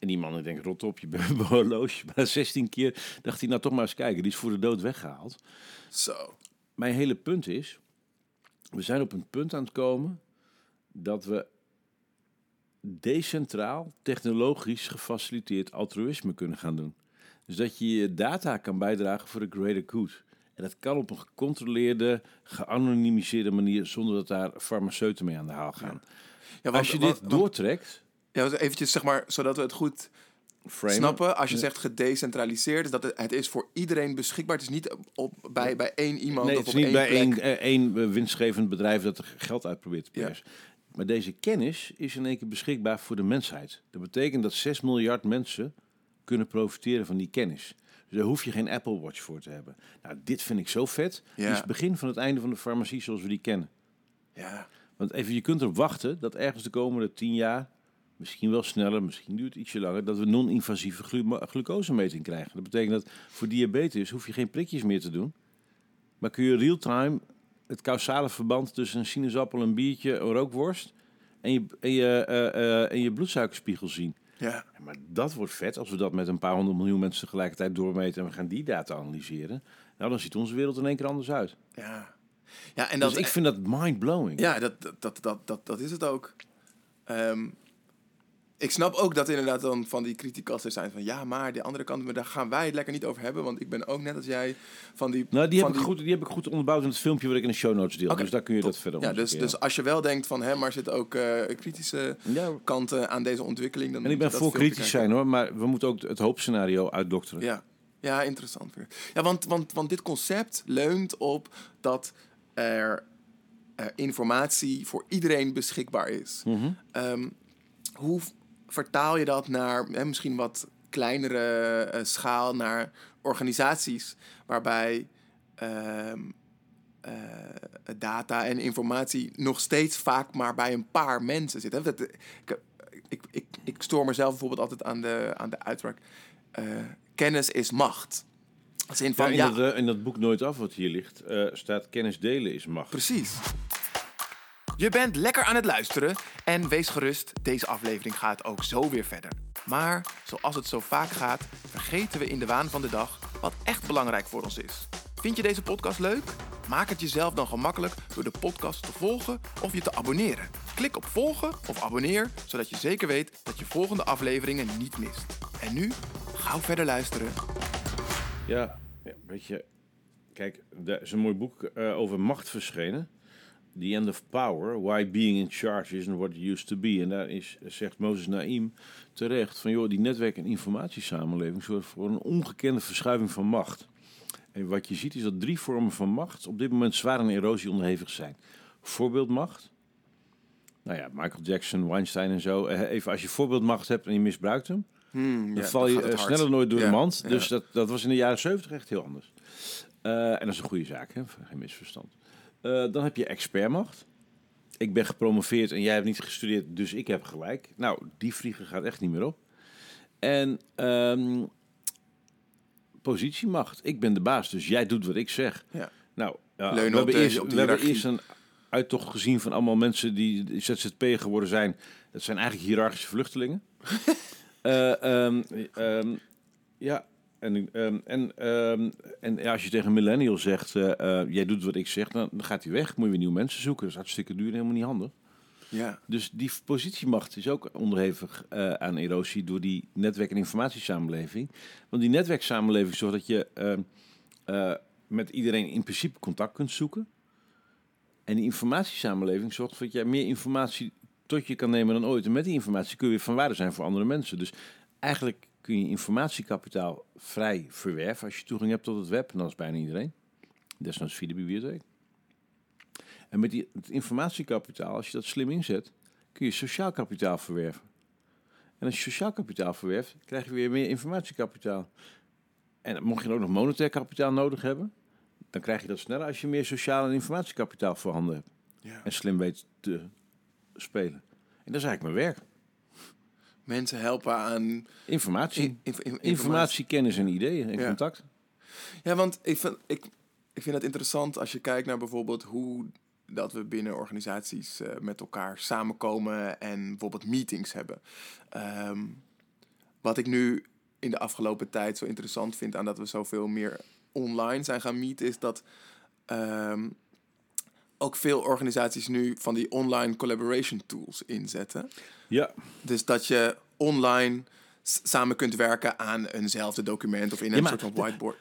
En die man, ik denk, rot op, je bent een [laughs] horloge. Maar 16 keer dacht hij, nou toch maar eens kijken. Die is voor de dood weggehaald. Zo. Mijn hele punt is, we zijn op een punt aan het komen dat we decentraal, technologisch gefaciliteerd altruïsme kunnen gaan doen. Dus dat je je data kan bijdragen voor de greater good. En dat kan op een gecontroleerde, geanonimiseerde manier, zonder dat daar farmaceuten mee aan de haal gaan. Ja, want- Als je dit want- doortrekt, Ja, eventjes zeg maar, zodat we het goed framen, snappen. Als je zegt gedecentraliseerd, is dat het, het is voor iedereen beschikbaar. Het is niet op, bij, bij één iemand Nee, of het op is niet één bij één, eh, één winstgevend bedrijf dat er geld uit probeert te Ja. Maar deze kennis is in één keer beschikbaar voor de mensheid. Dat betekent dat 6 miljard mensen kunnen profiteren van die kennis. Dus daar hoef je geen Apple Watch voor te hebben. Nou, dit vind ik zo vet. Dit is het begin van het einde van de farmacie zoals we die kennen. Ja. Want even, je kunt erop wachten dat ergens de komende 10 jaar, misschien wel sneller, misschien duurt het ietsje langer, dat we non-invasieve glu glucosemeting krijgen. Dat betekent dat voor diabetes hoef je geen prikjes meer te doen. Maar kun je real-time het causale verband tussen een sinaasappel, een biertje, een rookworst en je, en je, eh, eh, en je bloedsuikerspiegel zien. Ja. Maar dat wordt vet als we dat met een paar honderd miljoen mensen tegelijkertijd doormeten en we gaan die data analyseren. Nou, dan ziet onze wereld in één keer anders uit. Ja. Ja, en dat, dus ik vind dat mind-blowing. Ja, dat, dat, dat, dat, dat, dat is het ook. Ehm, ik snap ook dat inderdaad dan van die criticassen zijn van ja, maar de andere kant, maar daar gaan wij het lekker niet over hebben, want ik ben ook net als jij van die. Nou, die heb, ik goed, die heb ik goed onderbouwd in het filmpje wat ik in de show notes deel. Dus daar kun je top. dat verder Ja, dus, onderzoeken, dus als je wel denkt van hè, maar zitten ook eh, kritische ja. kanten aan deze ontwikkeling, dan En ik ben voor kritisch kijken. zijn hoor, maar we moeten ook het hoopscenario uitdokteren. Ja, ja interessant. weer. Ja, want, want, want dit concept leunt op dat er eh, informatie voor iedereen beschikbaar is. Mhm. Ehm, hoe vertaal je dat naar hè, misschien wat kleinere eh, schaal, naar organisaties waarbij ehm, eh, data en informatie nog steeds vaak maar bij een paar mensen zit? Hè? Dat, ik, ik, ik, ik stoor mezelf bijvoorbeeld altijd aan de, aan de uitspraak: eh, kennis is macht. Als in Ja, van, in, ja, dat, in dat boek Nooit Af wat hier ligt, staat kennis delen is macht. Precies. Je bent lekker aan het luisteren en wees gerust, deze aflevering gaat ook zo weer verder. Maar zoals het zo vaak gaat, vergeten we in de waan van de dag wat echt belangrijk voor ons is. Vind je deze podcast leuk? Maak het jezelf dan gemakkelijk door de podcast te volgen of je te abonneren. Klik op volgen of abonneer, zodat je zeker weet dat je volgende afleveringen niet mist. En nu, gauw verder luisteren. Ja, weet je, kijk, er is een mooi boek eh, over macht verschenen. The End of Power, Why Being in Charge Isn't What It Used to Be. En daar is, zegt Moses Naim terecht van, joh, die netwerk- en informatiesamenleving zorgt voor een ongekende verschuiving van macht. En wat je ziet is dat drie vormen van macht op dit moment zwaar aan erosie onderhevig zijn. Voorbeeldmacht. Nou ja, Michael Jackson, Weinstein en zo. Eh, Even als je voorbeeldmacht hebt en je misbruikt hem, Hmm, dan ja, val je eh, sneller nooit door Ja, de mand. ja. Dus dat, dat was in de jaren 70 echt heel anders. Eh, en dat is een goede zaak, hè? geen misverstand. Eh, dan heb je expertmacht. Ik ben gepromoveerd en jij hebt niet gestudeerd, dus ik heb gelijk. Nou, die vliegen gaat echt niet meer op. En ehm, positiemacht. Ik ben de baas, dus jij doet wat ik zeg. Ja. Nou, we, hebben de- eerst, we hebben eerst een uittocht gezien van allemaal mensen die ZZP geworden zijn. Dat zijn eigenlijk hiërarchische vluchtelingen. [laughs] Eh, ehm, ehm, ja, en, ehm, en, ehm, en ja, als je tegen een millennial zegt, eh, eh, jij doet wat ik zeg, dan, dan gaat hij weg. Moet je weer nieuwe mensen zoeken. Dat is hartstikke duur en helemaal niet handig. Ja, Dus die positiemacht is ook onderhevig eh, aan erosie door die netwerk- en informatiesamenleving. Want die netwerksamenleving zorgt dat je ehm, eh, met iedereen in principe contact kunt zoeken. En die informatiesamenleving zorgt dat jij meer informatie tot je kan nemen dan ooit. En met die informatie kun je weer van waarde zijn voor andere mensen. Dus eigenlijk kun je informatiekapitaal vrij verwerven als je toegang hebt tot het web. En dat is bijna iedereen. Desnoods via de bibliotheek. En met die, het informatiekapitaal, als je dat slim inzet, kun je sociaal kapitaal verwerven. En als je sociaal kapitaal verwerft, krijg je weer meer informatiekapitaal. En mocht je dan ook nog monetair kapitaal nodig hebben, dan krijg je dat sneller als je meer sociaal en informatiekapitaal voorhanden hebt. ja. En slim weet te spelen. En dat is eigenlijk mijn werk. Mensen helpen aan Informatie. in- inf- in- Informatie, kennis en ideeën en Ja. contact. Ja, want ik vind, ik, ik vind het interessant als je kijkt naar bijvoorbeeld hoe dat we binnen organisaties eh, met elkaar samenkomen en bijvoorbeeld meetings hebben. Ehm, wat ik nu in de afgelopen tijd zo interessant vind aan dat we zoveel meer online zijn gaan meeten, is dat ehm, ook veel organisaties nu van die online collaboration tools inzetten. Ja, Dus dat je online samen kunt werken aan eenzelfde document of in een soort van whiteboard.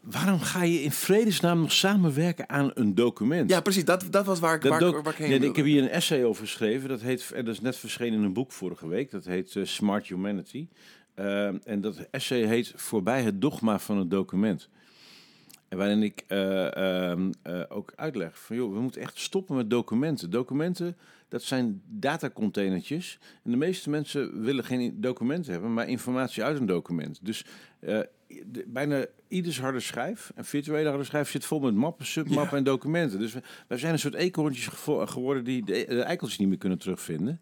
waarom ga je in vredesnaam nog samenwerken aan een document? Ja, precies. Dat, dat was waar ik, Dat waar, waar ik heen nee, ik heb hier een essay over geschreven. Dat, heet, en dat is net verschenen in een boek vorige week. Dat heet eh, Smart Humanity. Eh, en dat essay heet Voorbij het dogma van het document. En waarin ik eh, ehm, eh, ook uitleg van, joh, we moeten echt stoppen met documenten. Documenten, dat zijn datacontainertjes. En de meeste mensen willen geen documenten hebben, maar informatie uit een document. Dus eh, de- bijna ieders harde schijf, en virtuele harde schijf, zit vol met mappen, submappen Ja. en documenten. Dus we, wij zijn een soort eekhoorntjes geworden die de, de eikeltjes niet meer kunnen terugvinden.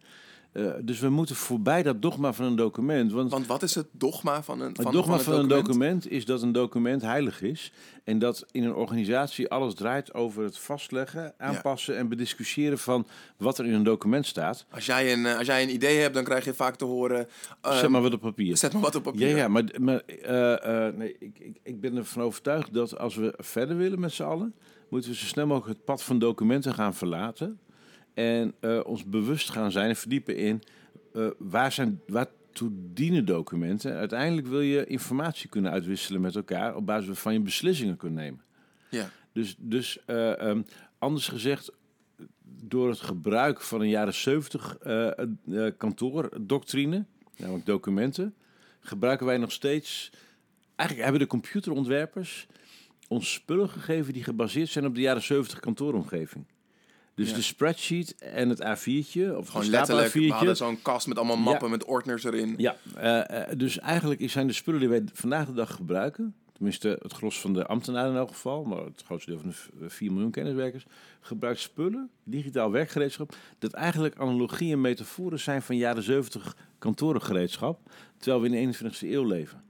Eh, dus we moeten voorbij dat dogma van een document. Want, Want wat is het dogma van een, van, het dogma van, van, een document is dat een document heilig is. En dat in een organisatie alles draait over het vastleggen, aanpassen en bediscussiëren van wat er in een document staat. Als jij, een, eh, als jij een idee hebt, dan krijg je vaak te horen... Zet ehm, maar wat op papier. Zet maar wat op papier. Ja, ja, maar, maar eh, nee, ik, ik, ik ben ervan overtuigd dat als we verder willen met z'n allen, moeten we zo snel mogelijk het pad van documenten gaan verlaten. En eh, ons bewust gaan zijn en verdiepen in eh, waar zijn, waartoe dienen documenten. Uiteindelijk wil je informatie kunnen uitwisselen met elkaar op basis waarvan je beslissingen kunt nemen. Ja. Dus, dus eh, ehm, anders gezegd, door het gebruik van een jaren 70 eh, eh, kantoordoctrine, namelijk documenten, gebruiken wij nog steeds. Eigenlijk hebben de computerontwerpers ons spullen gegeven die gebaseerd zijn op de jaren 70 kantooromgeving. Dus Ja. de spreadsheet en het A4'tje, of Gewoon letterlijk, we stapel hadden A4'tje. zo'n kast met allemaal mappen met ordners erin. Ja, eh, eh, dus eigenlijk zijn de spullen die wij vandaag de dag gebruiken, tenminste het gros van de ambtenaren in elk geval, maar het grootste deel van de v- 4 miljoen kenniswerkers, gebruikt spullen, digitaal werkgereedschap, dat eigenlijk analogieën en metaforen zijn van jaren 70 kantorengereedschap, terwijl we in de 21ste eeuw leven.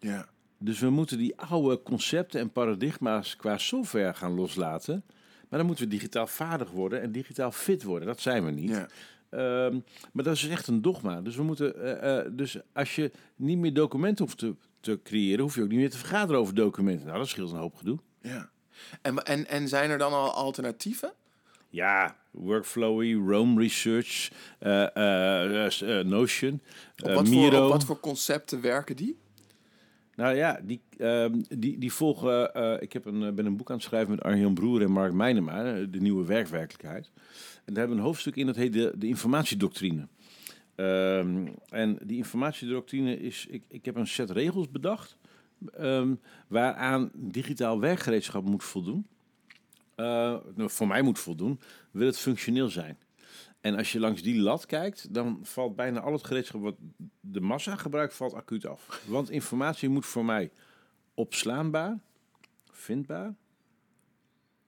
Ja. Dus we moeten die oude concepten en paradigma's qua software gaan loslaten. Maar dan moeten we digitaal vaardig worden en digitaal fit worden. Dat zijn we niet. Ja. Ehm, maar dat is echt een dogma. Dus, we moeten, eh, eh, dus als je niet meer documenten hoeft te, te creëren, hoef je ook niet meer te vergaderen over documenten. Nou, dat scheelt een hoop gedoe. ja. En, en, en zijn er dan al alternatieven? Ja, Workflowy, Rome Research, eh, Notion, Op wat, voor, Miro. op wat voor concepten werken die? Nou ja, die, ehm, die, die volgen. eh, ik heb een, eh, ben een boek aan het schrijven met Arjan Broer en Mark Meinema, eh, de nieuwe werkwerkelijkheid. En daar hebben we een hoofdstuk in dat heet de, de informatiedoctrine. Ehm, en die informatiedoctrine is. Ik, ik heb een set regels bedacht. ehm, waaraan digitaal werkgereedschap moet voldoen. Nou, voor mij moet voldoen, wil het functioneel zijn. En als je langs die lat kijkt, dan valt bijna al het gereedschap wat de massa gebruikt, valt acuut af. Want informatie moet voor mij opslaanbaar, vindbaar,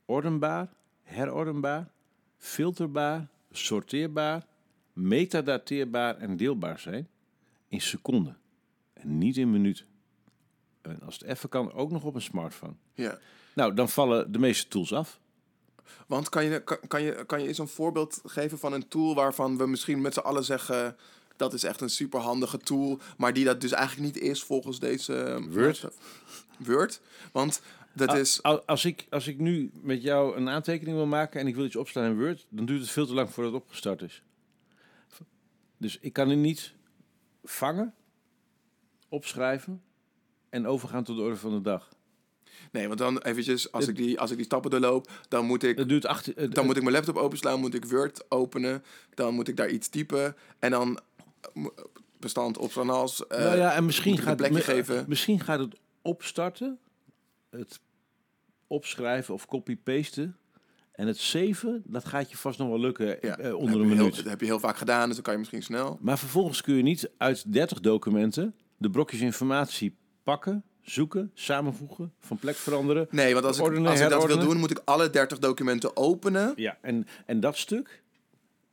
ordenbaar, herordenbaar, filterbaar, sorteerbaar, metadateerbaar en deelbaar zijn in seconden. En niet in minuten. En als het even kan, ook nog op een smartphone. Ja. Nou, dan vallen de meeste tools af. Want kan je, kan, kan, je, kan je eens een voorbeeld geven van een tool waarvan we misschien met z'n allen zeggen... dat is echt een superhandige tool, maar die dat dus eigenlijk niet is volgens deze... eh, Word. Word? Want dat A- is... Als ik, als ik nu met jou een aantekening wil maken en ik wil iets opslaan in Word, dan duurt het veel te lang voordat het opgestart is. Dus ik kan het niet vangen, opschrijven en overgaan tot de orde van de dag. Nee, want dan eventjes, als ik die, als ik die stappen doorloop, dan moet ik... Het duurt acht, Dan moet ik mijn laptop openslaan, moet ik Word openen, dan moet ik daar iets typen en dan bestand op zo'n als. eh, nou ja, en misschien gaat, plekje me- geven. misschien gaat het opstarten, het opschrijven of copy-pasten en het saven, dat gaat je vast nog wel lukken ja, eh, onder een heel- minuut. dat heb je heel vaak gedaan, dus dan kan je misschien snel. Maar vervolgens kun je niet uit 30 documenten de blokjes informatie pakken, zoeken, samenvoegen, van plek veranderen. Nee, want als ik, Ordenen, als ik dat wil doen, moet ik alle 30 documenten openen. Ja, en, en dat stuk,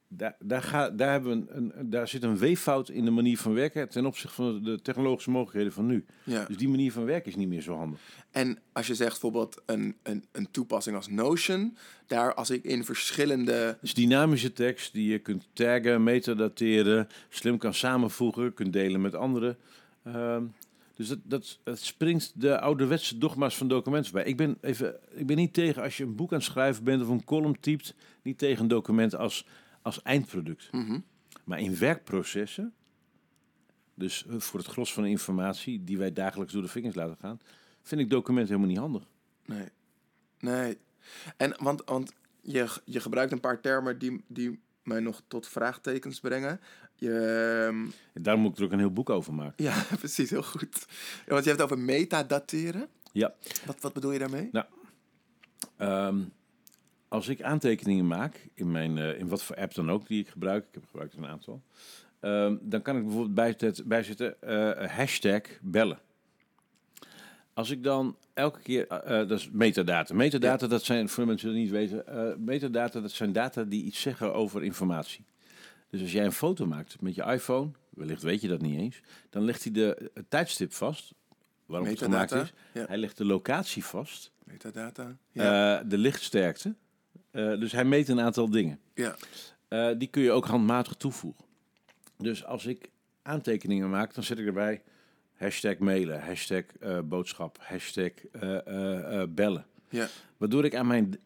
daar, daar, ga, daar, hebben we een, een- daar zit een weeffout in de manier van werken ten opzichte van de technologische mogelijkheden van nu. Ja. Dus die manier van werken is niet meer zo handig. En als je zegt bijvoorbeeld een, een, een toepassing als Notion, daar als ik in verschillende. Dus dynamische tekst die je kunt taggen, metadateren, slim kan samenvoegen, kunt delen met anderen. Ehm, dus dat, dat, dat springt de ouderwetse dogma's van documenten bij. Ik ben, even, ik ben niet tegen als je een boek aan het schrijven bent of een column typt, niet tegen een document als, als eindproduct. Mhm. Maar in werkprocessen, dus eh, voor het gros van de informatie die wij dagelijks door de vingers laten gaan, vind ik documenten helemaal niet handig. Nee. Nee. En want, want je, je gebruikt een paar termen die, die mij nog tot vraagtekens brengen. Je, ehm, daar moet ik er ook een heel boek over maken. ja, [laughs] precies, heel goed. Want je hebt het over metadateren. Ja. Wat, wat bedoel je daarmee? Ehm, als ik aantekeningen maak in, mijn, eh, in wat voor app dan ook die ik gebruik, ik heb gebruikt een aantal, ehm, dan kan ik bijvoorbeeld bijzet- bijzetten eh, hashtag bellen. Als ik dan elke keer, eh, dat is metadata. Metadata, dat zijn, voor de mensen die het niet weten, metadata, dat zijn data die iets zeggen over informatie. Dus als jij een foto maakt met je iPhone, wellicht weet je dat niet eens, dan legt hij de het tijdstip vast, waarop het gemaakt is. ja. Hij legt de locatie vast, Metadata. Ja. eh, de lichtsterkte. Eh, dus hij meet een aantal dingen. ja. Eh, die kun je ook handmatig toevoegen. Dus als ik aantekeningen maak, dan zet ik erbij hashtag mailen, hashtag boodschap, hashtag bellen. Ja. Waardoor ik aan mijn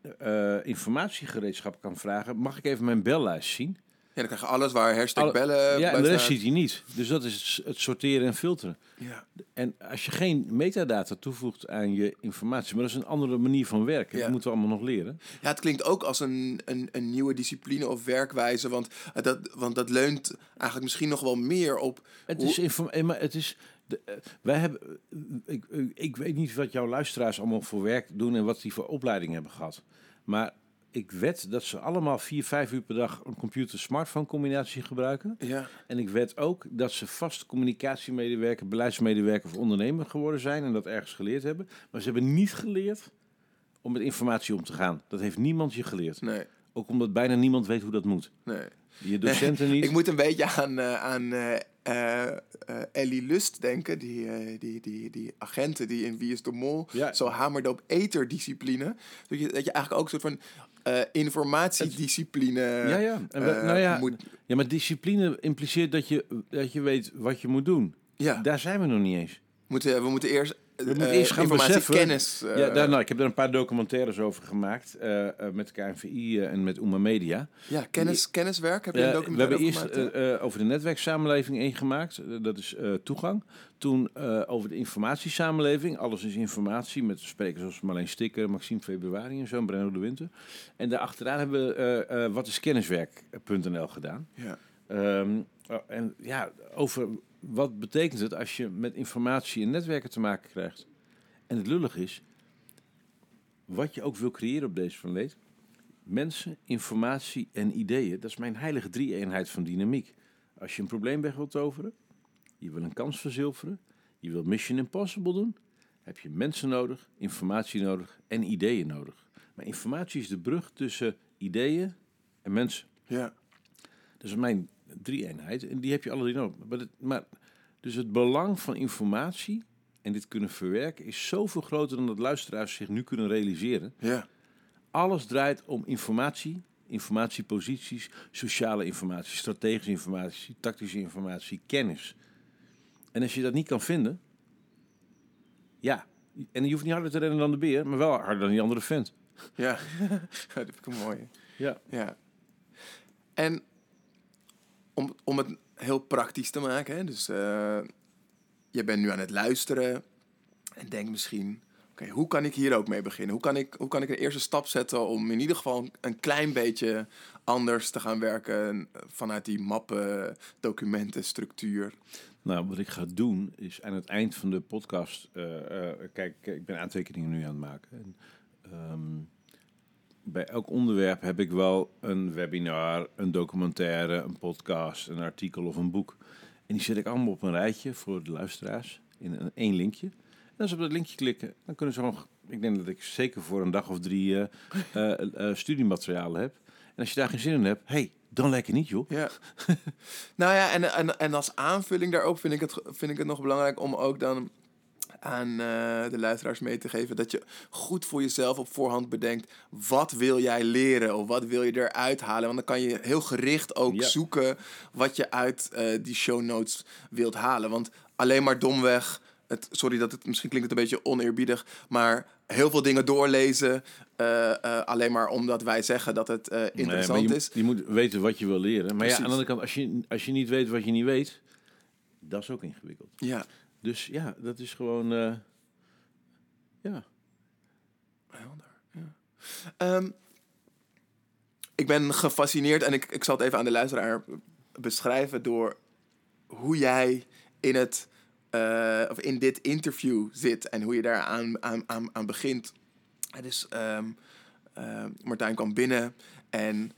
informatiegereedschap kan vragen, mag ik even mijn bellijst zien? Ja, dan krijg je alles waar hashtag Alle- bellen ja, en de rest ziet hij niet. Dus dat is het sorteren en filteren. Ja. En als je geen metadata toevoegt aan je informatie, maar dat is een andere manier van werken. Ja. Dat moeten we allemaal nog leren. Ja, het klinkt ook als een, een, een nieuwe discipline of werkwijze. Want, dat, want dat leunt eigenlijk misschien nog wel meer op. Het is, inform- eh, maar het is de, eh, wij hebben, eh, ik, ik weet niet wat jouw luisteraars allemaal voor werk doen en wat die voor opleiding hebben gehad. Maar ik wed dat ze allemaal vier, vijf uur per dag een computer-smartphone combinatie gebruiken. Ja, En ik weet ook dat ze vast communicatiemedewerker, beleidsmedewerker of ondernemer geworden zijn en dat ergens geleerd hebben. Maar ze hebben niet geleerd om met informatie om te gaan. Dat heeft niemand je geleerd. nee, Ook omdat bijna niemand weet hoe dat moet. nee. Je docenten niet. Ik moet een beetje aan, eh, aan eh, eh, eh, Ellie Lust denken, die, eh, die, die, die agenten die in Wie is de Mol Ja. zo hamerde op eterdiscipline. Dat je, dat je eigenlijk ook een soort van eh, informatiediscipline Ja, ja. En we- eh, nou ja, moet... ja, maar discipline impliceert dat je, dat je weet wat je moet doen. Ja, Daar zijn we nog niet eens. moeten, we moeten eerst, We moeten eh, eerst gaan beseffen- kennis. eh, ja, daar, nou, ik heb er een paar documentaires over gemaakt. eh, eh, met KNVI eh, en met Oema Media. ja, kennis, kenniswerk. Heb je een Eh, we documentaire hebben eerst over eh, eh, de netwerksamenleving één gemaakt. Eh, dat is eh, toegang. Toen eh, over de informatiesamenleving. Alles is informatie. Met sprekers als Marleen Stikker, Maxime Februari en zo. en Brenno de Winter. En daarachteraan hebben we eh, eh, wat is kenniswerk.nl gedaan. ja. Ehm, oh, en ja, over wat betekent het als je met informatie en netwerken te maken krijgt. En het lullig is, wat je ook wil creëren op deze planeet. Mensen, informatie en ideeën, dat is mijn heilige drie-eenheid van dynamiek. Als je een probleem weg wilt toveren, je wil een kans verzilveren, je wil Mission Impossible doen, heb je mensen nodig, informatie nodig en ideeën nodig. Maar informatie is de brug tussen ideeën en mensen. ja. Dat is mijn drie-eenheid en die heb je alle drie nodig. Maar, het, maar dus het belang van informatie en dit kunnen verwerken is zoveel groter dan dat luisteraars zich nu kunnen realiseren. Ja. Alles draait om informatie, informatieposities, sociale informatie, strategische informatie, tactische informatie, kennis. En als je dat niet kan vinden, ja, en je hoeft niet harder te rennen dan de beer, maar wel harder dan die andere vent. Ja, [laughs] dat vind ik een mooie. Ja. Ja. En om, het heel praktisch te maken, hè, dus eh, je bent nu aan het luisteren en denk misschien, oké, hoe kan ik hier ook mee beginnen? Hoe kan, ik, hoe kan ik een eerste stap zetten om in ieder geval een klein beetje anders te gaan werken vanuit die mappen, documenten, structuur? Nou, wat ik ga doen is aan het eind van de podcast. eh, kijk, ik ben aantekeningen nu aan het maken. En, ehm, bij elk onderwerp heb ik wel een webinar, een documentaire, een podcast, een artikel of een boek. En die zet ik allemaal op een rijtje voor de luisteraars in een, één linkje. En als ze op dat linkje klikken, dan kunnen ze nog. Ik denk dat ik zeker voor een dag of drie eh, [laughs] eh, eh, studiemateriaal heb. En als je daar geen zin in hebt, hey, dan lekker niet, joh. Ja. [laughs] nou ja, en, en, en als aanvulling daarop vind ik, het, vind ik het nog belangrijk om ook dan aan eh, de luisteraars mee te geven dat je goed voor jezelf op voorhand bedenkt wat wil jij leren of wat wil je eruit halen. Want dan kan je heel gericht ook Ja. zoeken wat je uit eh, die show notes wilt halen. Want alleen maar domweg, het, sorry dat het misschien klinkt het een beetje oneerbiedig, maar heel veel dingen doorlezen eh, alleen maar omdat wij zeggen dat het interessant Nee, je, is. Je moet weten wat je wil leren. Maar ja, aan de andere kant, als je, als je niet weet wat je niet weet, dat is ook ingewikkeld. Ja. Dus ja, dat is gewoon. eh, ja. Helder, ja. Ehm, ik ben gefascineerd en ik, ik zal het even aan de luisteraar beschrijven door hoe jij in, het, eh, of in dit interview zit en hoe je daar aan, aan, aan, aan begint. Ehm, Martijn kwam binnen en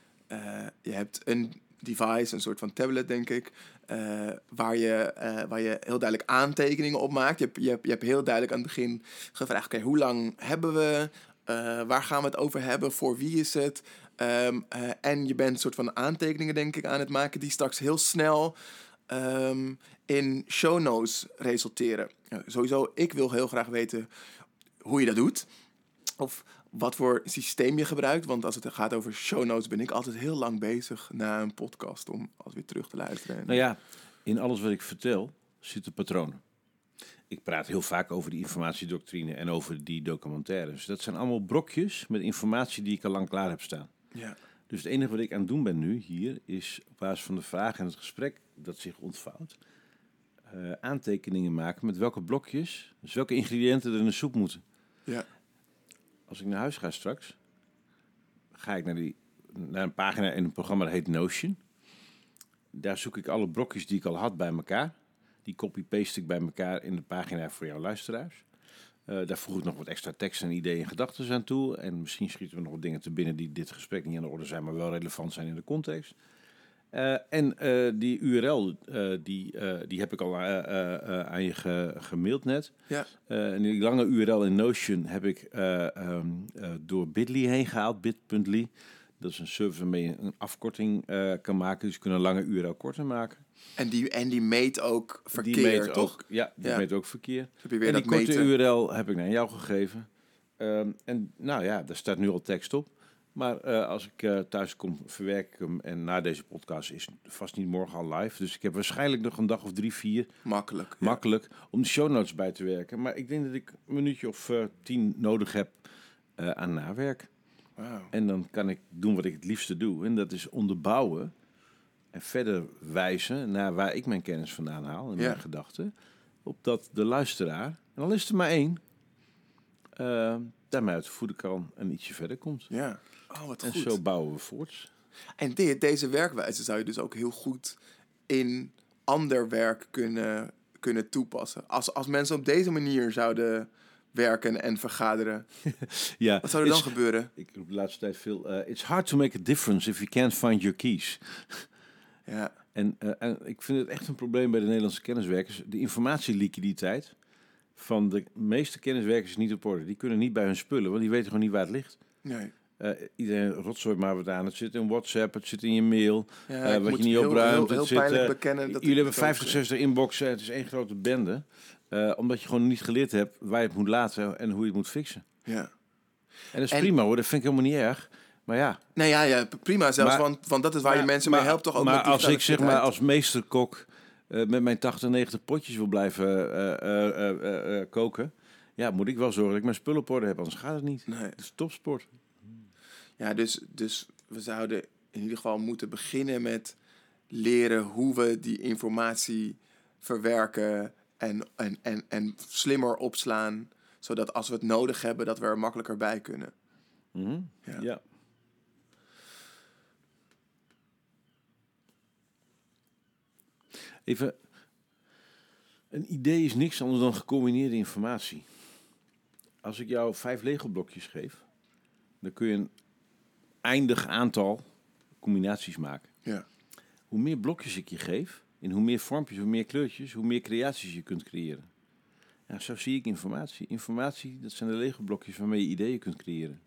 je hebt een device, een soort van tablet denk ik, eh, waar, je, eh, waar je heel duidelijk aantekeningen op maakt. Je je je hebt heel duidelijk aan het begin gevraagd, oké, hoe lang hebben we? eh, waar gaan we het over hebben? Voor wie is het? Ehm, eh, en je bent een soort van aantekeningen, denk ik, aan het maken die straks heel snel ehm, in show notes resulteren. Uh, sowieso, ik wil heel graag weten hoe je dat doet. Of wat voor systeem je gebruikt. Want als het gaat over show notes, ben ik altijd heel lang bezig na een podcast om als weer terug te luisteren. Nou ja, in alles wat ik vertel zitten patronen. Ik praat heel vaak over die informatiedoctrine en over die documentaires. Dat zijn allemaal brokjes met informatie die ik al lang klaar heb staan. Ja. Dus het enige wat ik aan het doen ben nu hier, is op basis van de vraag en het gesprek dat zich ontvouwt, uh, aantekeningen maken met welke blokjes, dus welke ingrediënten er in de soep moeten. Ja. Als ik naar huis ga straks, ga ik naar, die, naar een pagina in een programma dat heet Notion. Daar zoek ik alle blokjes die ik al had bij elkaar. Die copy-paste ik bij elkaar in de pagina voor jouw luisteraars. Uh, daar voeg ik nog wat extra tekst en ideeën en gedachten aan toe. En misschien schieten we nog wat dingen te binnen die dit gesprek niet aan de orde zijn, maar wel relevant zijn in de context. Uh, en uh, die URL, die, die heb ik al aan je ge gemaild net. Ja. en die lange URL in Notion heb ik um, door Bitly heen gehaald, bit.ly. Dat is een service waarmee je een afkorting kan maken. Dus je kunt een lange URL korter maken. En die, en die meet ook verkeer, die meet toch? Ook, ja, die Ja. meet ook verkeer. Heb je weer en dat die korte meten. URL heb ik naar jou gegeven. Ehm, en nou ja, daar staat nu al tekst op. Maar eh, als ik eh, thuis kom, verwerk ik hem. En na deze podcast is vast niet morgen al live. Dus ik heb waarschijnlijk nog een dag of drie, vier Makkelijk. ja. makkelijk om de show notes bij te werken. Maar ik denk dat ik een minuutje of eh, tien nodig heb aan nawerk. Wauw. En dan kan ik doen wat ik het liefste doe. En dat is onderbouwen en verder wijzen naar waar ik mijn kennis vandaan haal en Ja. mijn gedachten. Opdat de luisteraar, en al is er maar één, eh daarmee uit de voeden kan en ietsje verder komt. Ja. Oh, wat En goed. zo bouwen we voorts. En dit, deze werkwijze zou je dus ook heel goed in ander werk kunnen, kunnen toepassen. Als, als mensen op deze manier zouden werken en vergaderen, [laughs] Ja, wat zou er dan gebeuren? Ik roep de laatste tijd veel. eh, it's hard to make a difference if you can't find your keys. Ja, En, eh, en ik vind het echt een probleem bij de Nederlandse kenniswerkers. De informatieliquiditeit van de meeste kenniswerkers is niet op orde. Die kunnen niet bij hun spullen, want die weten gewoon niet waar het ligt. nee. Eh, iedereen rotzooit maar wat aan. Het zit in WhatsApp, het zit in je mail. Ja, Eh, wat je niet heel- opruimt, Heel, het heel zit, pijnlijk eh, bekennen dat Jullie hebben het ook, 50, 60 inboxen. Het is één grote bende. Omdat je gewoon niet geleerd hebt waar je het moet laten en hoe je het moet fixen. Ja. En dat is En- prima hoor, dat vind ik helemaal niet erg. Maar ja, Nou ja, ja, prima zelfs, Maar- want, want dat is waar je mensen maar- mee helpt, toch ook Maar als ik zeg maar als meesterkok eh, met mijn 80, 90 potjes wil blijven eh, eh, koken, ja, moet ik wel zorgen dat ik mijn spullen op orde heb, anders gaat het niet. Nee. Het is topsport. Ja, dus, dus we zouden in ieder geval moeten beginnen met leren hoe we die informatie verwerken en, en, en, en slimmer opslaan. Zodat als we het nodig hebben, dat we er makkelijker bij kunnen. Ja. ja. Even, een idee is niks anders dan gecombineerde informatie. Als ik jou vijf Lego-blokjes geef, dan kun je een eindig aantal combinaties maken. Ja. Hoe meer blokjes ik je geef, in hoe meer vormpjes, hoe meer kleurtjes, hoe meer creaties je kunt creëren. Ja, zo zie ik informatie. Informatie, dat zijn de Lego-blokjes waarmee je ideeën kunt creëren.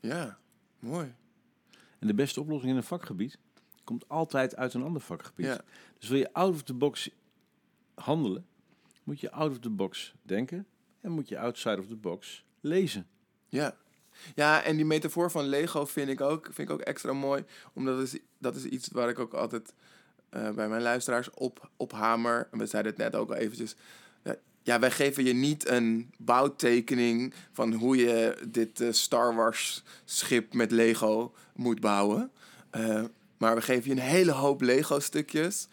Ja, mooi. En de beste oplossing in een vakgebied komt altijd uit een ander vakgebied. Ja. Dus wil je out of the box handelen, moet je out of the box denken en moet je outside of the box lezen. Ja. Ja, en die metafoor van Lego vind ik ook, vind ik ook extra mooi. Omdat is, dat is iets waar ik ook altijd eh, bij mijn luisteraars op, op hamer. En we zeiden het net ook al eventjes. Ja, ja, wij geven je niet een bouwtekening van hoe je dit eh, Star Wars schip met Lego moet bouwen. Maar we geven je een hele hoop Lego stukjes.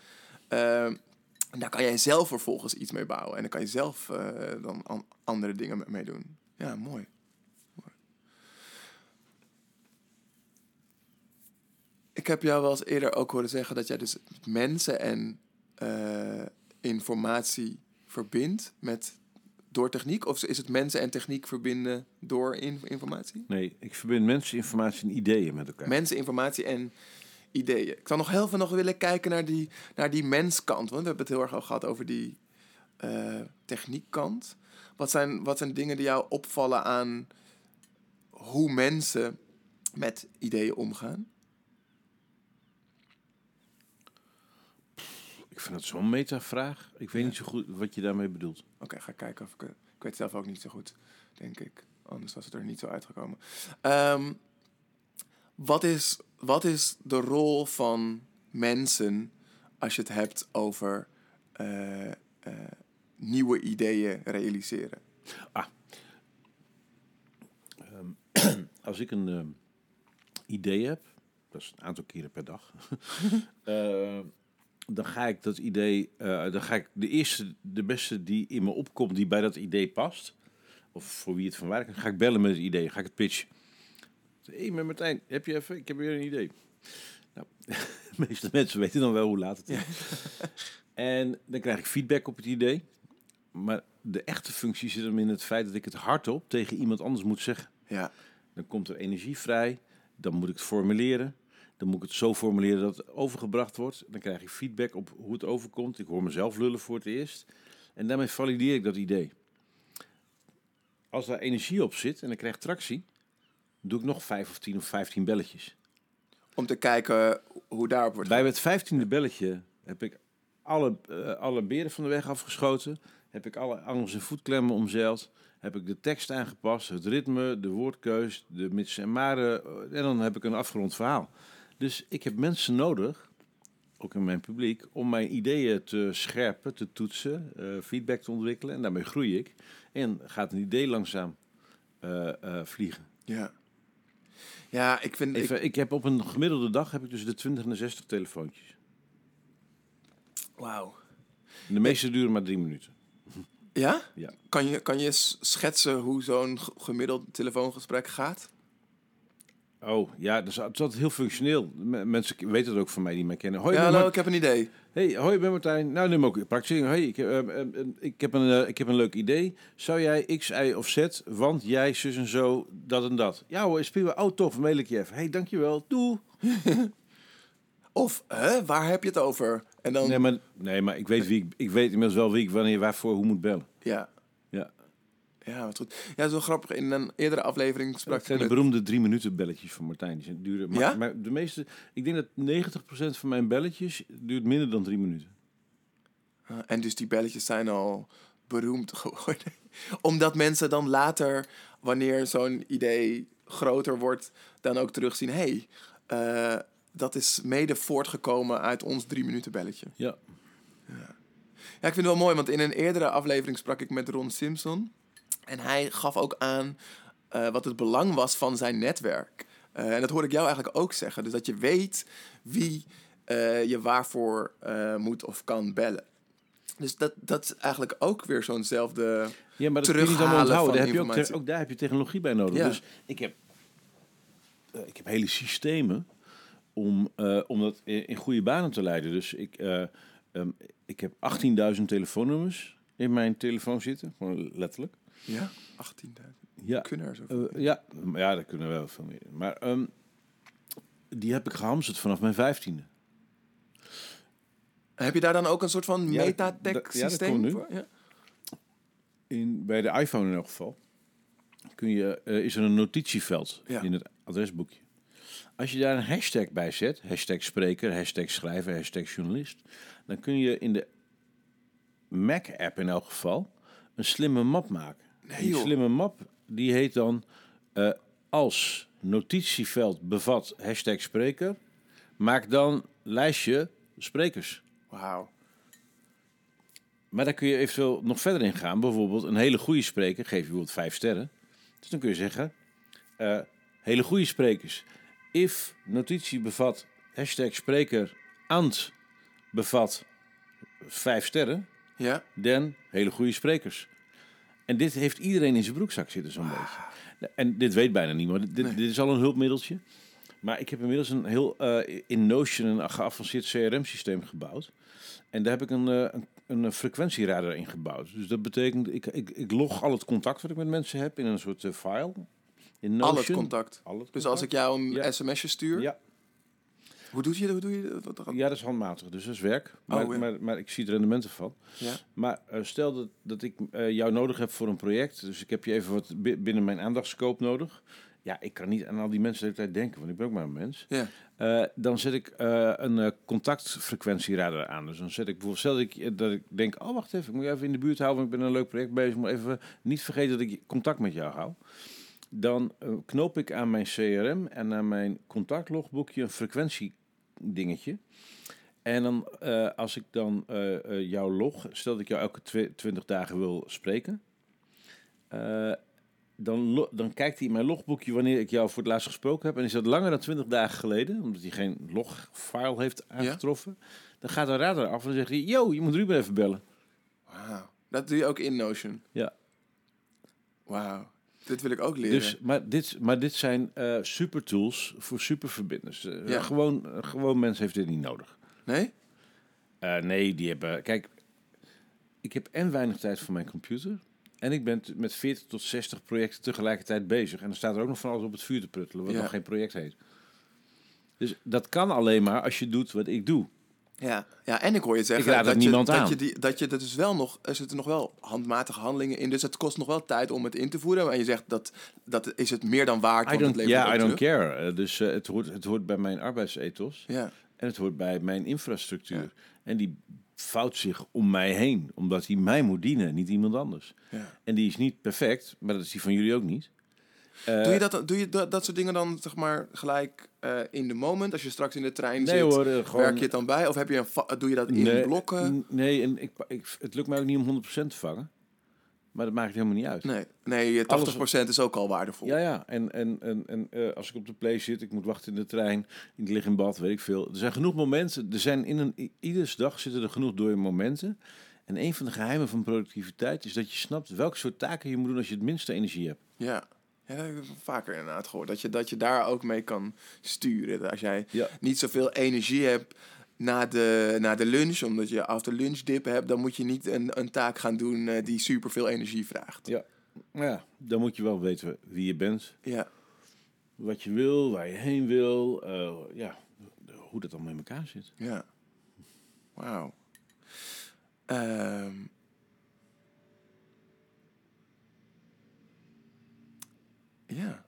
Eh, en daar kan jij zelf vervolgens iets mee bouwen. En dan kan je zelf eh, dan an- andere dingen mee doen. Ja, mooi. Ik heb jou wel eens eerder ook horen zeggen dat jij dus mensen en eh, informatie verbindt met, door techniek? Of is het mensen en techniek verbinden door in- informatie? Nee, ik verbind mensen, informatie en ideeën met elkaar. Mensen, informatie en ideeën. Ik zou nog heel veel nog willen kijken naar die, naar die menskant. Want we hebben het heel erg al gehad over die eh, techniekkant. Wat zijn, wat zijn dingen die jou opvallen aan hoe mensen met ideeën omgaan? Ik vind dat zo'n metavraag. Ik weet niet zo goed wat je daarmee bedoelt. Oké, ga kijken of ik... Ik weet zelf ook niet zo goed, denk ik. Anders was het er niet zo uitgekomen. Ehm, wat, is, wat is de rol van mensen als je het hebt over eh, eh, nieuwe ideeën realiseren? [clears throat] Als ik een ehm, idee heb, dat is een aantal keren per dag, [laughs] eh, dan ga ik dat idee, dan ga ik de eerste, de beste die in me opkomt, die bij dat idee past, of voor wie het van kan, ga ik bellen met het idee, ga ik het pitchen. Hé, hey, maar Martijn, heb je even, ik heb weer een idee. Nou, [laughs] de meeste mensen weten dan wel hoe laat het is. [laughs] En dan krijg ik feedback op het idee. Maar de echte functie zit hem in het feit dat ik het hardop tegen iemand anders moet zeggen. Ja, Dan komt er energie vrij. Dan moet ik het formuleren. Dan moet ik het zo formuleren dat het overgebracht wordt. Dan krijg ik feedback op hoe het overkomt. Ik hoor mezelf lullen voor het eerst. En daarmee valideer ik dat idee. Als daar energie op zit en ik krijg tractie, doe ik nog vijf of tien of vijftien belletjes. om te kijken hoe daarop wordt. Bij het vijftiende belletje heb ik alle, eh, alle beren van de weg afgeschoten. Heb ik alle angels en voetklemmen omzeild. Heb ik de tekst aangepast, het ritme, de woordkeus, de mits en maren. eh, En dan heb ik een afgerond verhaal. Dus ik heb mensen nodig, ook in mijn publiek, om mijn ideeën te scherpen, te toetsen, eh, feedback te ontwikkelen. En daarmee groei ik. En gaat een idee langzaam vliegen. Ja. Ja, ik vind... Even, ik heb op een gemiddelde dag heb ik tussen de 20 en de 60 telefoontjes. Wauw. De meeste duren maar drie minuten. Ja? Ja. Kan je, kan je schetsen hoe zo'n gemiddeld telefoongesprek gaat? Oh, ja, dat is, altijd heel functioneel. Mensen weten het ook van mij die mij kennen. Hoi, ja, hallo, ik heb een idee. Hey, hoi, ik ben Martijn. Nou, neem ook praktisch. Hoi, ik, heb, eh, eh, eh, ik, heb een, eh, ik heb een leuk idee. Zou jij X, Y of Z, want jij zus en zo, dat en dat. Ja hoor, we. Oh, tof, mail ik je even. hey, dankjewel. Doe. [laughs] Of, hè, waar heb je het over? En dan... Nee, maar, nee, maar ik weet, wie ik, ik weet inmiddels wel wie ik wanneer, waarvoor, hoe moet bellen. Ja. Ja, wat goed. Ja, zo grappig. In een eerdere aflevering sprak ik zijn de met... beroemde drie minuten belletjes van Martijn. Die zijn duren. Maar, Ja? maar de meeste, ik denk dat 90% van mijn belletjes duurt minder dan drie minuten. Ah, En dus die belletjes zijn al beroemd [laughs] geworden. Omdat mensen dan later, wanneer zo'n idee groter wordt, dan ook terugzien... hé, hey, eh, dat is mede voortgekomen uit ons drie minuten belletje. Ja. Ja, ik vind het wel mooi, want in een eerdere aflevering sprak ik met Ron Simpson. En hij gaf ook aan eh, wat het belang was van zijn netwerk. Eh, en dat hoor ik jou eigenlijk ook zeggen. Dus dat je weet wie eh, je waarvoor moet of kan bellen. Dus dat, dat is eigenlijk ook weer zo'nzelfde... Ja, maar dat kun je niet allemaal onthouden. Daar heb je ook, te- informatie. ook daar heb je technologie bij nodig. Ja. Dus ik heb, ik heb hele systemen om, om dat in, in goede banen te leiden. Dus ik, eh, ehm, ik heb 18.000 telefoonnummers in mijn telefoon zitten. Gewoon letterlijk. Ja, 18.000. Ja, Kunnen er zoveel. eh, ja, ja, daar kunnen we wel veel meer. Maar ehm, die heb ik gehamsterd vanaf mijn vijftiende. Heb je daar dan ook een soort van Ja, dat- metatech dat- ja, voor? Ja. In, bij de iPhone in elk geval kun je, eh, is er een notitieveld Ja. in het adresboekje. Als je daar een hashtag bij zet, hashtag spreker, hashtag schrijver, hashtag journalist, dan kun je in de Mac-app in elk geval een slimme map maken. Die slimme map die heet dan eh, als notitieveld bevat hashtag spreker, maak dan lijstje sprekers. Wauw. Maar daar kun je eventueel nog verder in gaan. Bijvoorbeeld een hele goede spreker, geef je bijvoorbeeld vijf sterren. Dus dan kun je zeggen, eh, hele goede sprekers. If notitie bevat hashtag spreker ant bevat vijf sterren, Ja? dan hele goede sprekers. En dit heeft iedereen in zijn broekzak zitten zo'n beetje. En dit weet bijna niemand. Dit, Nee. dit is al een hulpmiddeltje. Maar ik heb inmiddels een heel eh, in Notion een geavanceerd CRM-systeem gebouwd. En daar heb ik een, eh, een, een frequentieradar in gebouwd. Dus dat betekent, ik, ik, ik log al het contact wat ik met mensen heb in een soort eh, file. In Notion. Al het contact. Al het Dus als ik jou een Ja. sms'je stuur, Ja, hoe doe je dat? Hoe doe je dat? Ja, dat is handmatig, dus dat is werk. Maar, Oh, ja. maar, maar ik zie het rendement ervan. Ja. Maar eh, stel dat, dat ik eh, jou nodig heb voor een project. Dus ik heb je even wat bi- binnen mijn aandachtscope nodig. ja, ik kan niet aan al die mensen de hele tijd denken, want ik ben ook maar een mens. Ja. Eh, dan zet ik een contactfrequentieradar aan. Dus dan zet ik bijvoorbeeld, stel dat ik, dat ik denk, oh wacht even, ik moet je even in de buurt houden, want ik ben een leuk project bezig, maar even niet vergeten dat ik contact met jou hou. Dan knoop ik aan mijn CRM en aan mijn contactlogboekje een frequentiedingetje. En dan, eh, als ik dan eh, jouw log, stel dat ik jou elke twe- 20 dagen wil spreken, eh, dan, dan kijkt hij in mijn logboekje wanneer ik jou voor het laatst gesproken heb. En is dat langer dan 20 dagen geleden, omdat hij geen logfile heeft aangetroffen. Dan gaat de radar af en zegt hij, yo, je moet Ruben even bellen. Wauw. Dat doe je ook in Notion? Ja. Wauw. Dit wil ik ook leren. Dus, maar, dit, maar dit zijn eh super tools voor superverbinders. Eh, Ja. gewoon, gewoon mensen heeft dit niet nodig. Nee? Eh, nee, die hebben. Kijk, ik heb en weinig tijd voor mijn computer. En ik ben met 40 tot 60 projecten tegelijkertijd bezig. En dan staat er ook nog van alles op het vuur te pruttelen, wat Ja. nog geen project heet. Dus dat kan alleen maar als je doet wat ik doe. Ja. ja, en ik hoor je zeggen het dat, je, dat, aan. je die, dat je dat dus wel nog, er zitten nog wel handmatige handelingen in, dus het kost nog wel tijd om het in te voeren. En je zegt dat, dat is het meer dan waard, I want don't, ja, I don't care. Eh, dus eh, het, hoort, het hoort bij mijn arbeidsethos. Ja, En het hoort bij mijn infrastructuur. Ja. En die vouwt zich om mij heen. Omdat hij mij moet dienen, niet iemand anders. ja. En die is niet perfect, maar dat is die van jullie ook niet. Eh, doe je, dat, doe je dat, dat soort dingen dan zeg maar gelijk eh, in de moment, als je straks in de trein Nee zit? hoor, eh, gewoon... Werk je het dan bij? Of heb je een doe je dat in nee, blokken? Nee, en ik, het lukt mij ook niet om 100% te vangen. Maar dat maakt helemaal niet uit. Nee, nee 80% is ook al waardevol. Ja, ja. En, en, en, en eh, als ik op de play zit, ik moet wachten in de trein, ik lig in bad, weet ik veel. Er zijn genoeg momenten. Er zijn in een, ieders dag zitten er genoeg dode momenten. En een van de geheimen van productiviteit is dat je snapt welke soort taken je moet doen als je het minste energie hebt. Ja. Ja, dat heb ik vaker inderdaad gehoord. Dat je, dat je daar ook mee kan sturen. Dat Als jij Ja. niet zoveel energie hebt na de, na de lunch, omdat je after lunch dip hebt, dan moet je niet een, een taak gaan doen eh, die super veel energie vraagt. Ja. Ja, dan moet je wel weten wie je bent, Ja, wat je wil, waar je heen wil. eh, ja, hoe dat allemaal in elkaar zit. ja. Wauw. Ehm. Ja.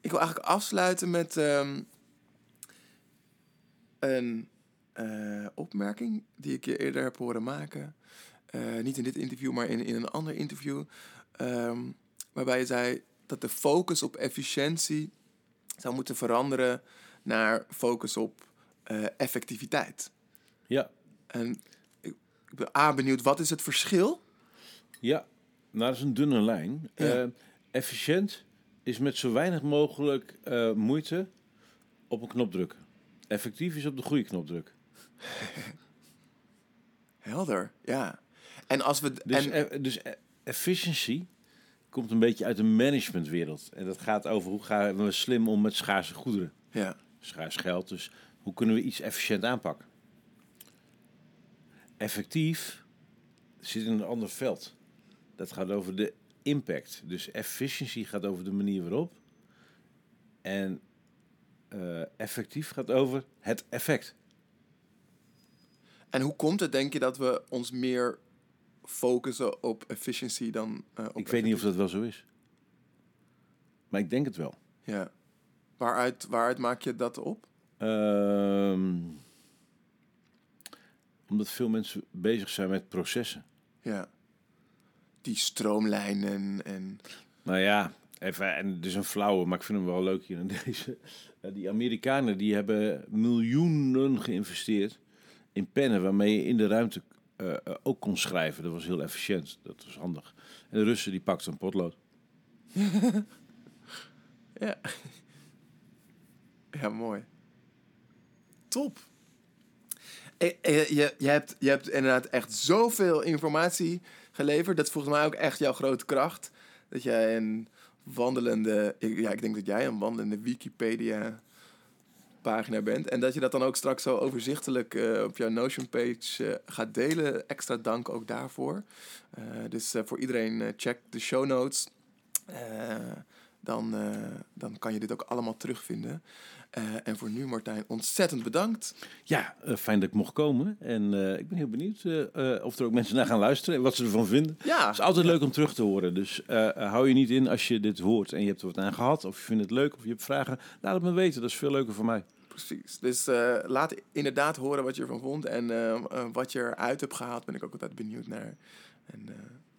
Ik wil eigenlijk afsluiten met ehm, een eh, opmerking die ik je eerder heb horen maken. Eh, niet in dit interview, maar in, in een ander interview. ehm, waarbij je zei dat de focus op efficiëntie zou moeten veranderen naar focus op eh, effectiviteit. Ja, En ik, ik ben A benieuwd, wat is het verschil? Ja, nou dat is een dunne lijn. Ja. Efficiënt is met zo weinig mogelijk eh, moeite op een knop drukken. Effectief is op de goede knop drukken. [laughs] Helder, ja. En als we... Dus, en, e- dus e- efficiency komt een beetje uit de managementwereld. En dat gaat over hoe gaan we slim om met schaarse goederen. ja, Schaars geld, dus hoe kunnen we iets efficiënt aanpakken? Effectief zit in een ander veld. Dat gaat over de impact. Dus efficiency gaat over de manier waarop. En eh, effectief gaat over het effect. en hoe komt het, denk je, dat we ons meer focussen op efficiency dan eh, op Ik weet niet of dat wel zo is. Maar ik denk het wel. Ja. Waaruit, waaruit maak je dat op? Ehm, omdat veel mensen bezig zijn met processen. Ja. Die stroomlijnen en... Nou ja, even, en het is een flauwe, maar ik vind hem wel leuk hier in deze. Eh, die Amerikanen die hebben miljoenen geïnvesteerd in pennen waarmee je in de ruimte eh, eh, ook kon schrijven. Dat was heel efficiënt, dat was handig. En de Russen die pakten een potlood. [laughs] Ja. Ja, mooi. Top. Eh, Je, je, hebt, je hebt inderdaad echt zoveel informatie geleverd. Dat is volgens mij ook echt jouw grote kracht. Dat jij een wandelende... ik- Ja, ik denk dat jij een wandelende Wikipedia-pagina bent. En dat je dat dan ook straks zo overzichtelijk eh, op jouw Notion-page eh, gaat delen. Extra dank ook daarvoor. Eh, dus voor iedereen, check de show notes. Dan, dan kan je dit ook allemaal terugvinden. Eh, en voor nu, Martijn, ontzettend bedankt. Ja, eh, fijn dat ik mocht komen. En eh, ik ben heel benieuwd of er ook mensen naar gaan luisteren en wat ze ervan vinden. Ja, Het is altijd leuk om terug te horen. Dus hou je niet in als je dit hoort en je hebt er wat aan gehad. Of je vindt het leuk of je hebt vragen. Laat het me weten. Dat is veel leuker voor mij. precies. Dus laat inderdaad horen wat je ervan vond. En wat je eruit hebt gehaald, ben ik ook altijd benieuwd naar. En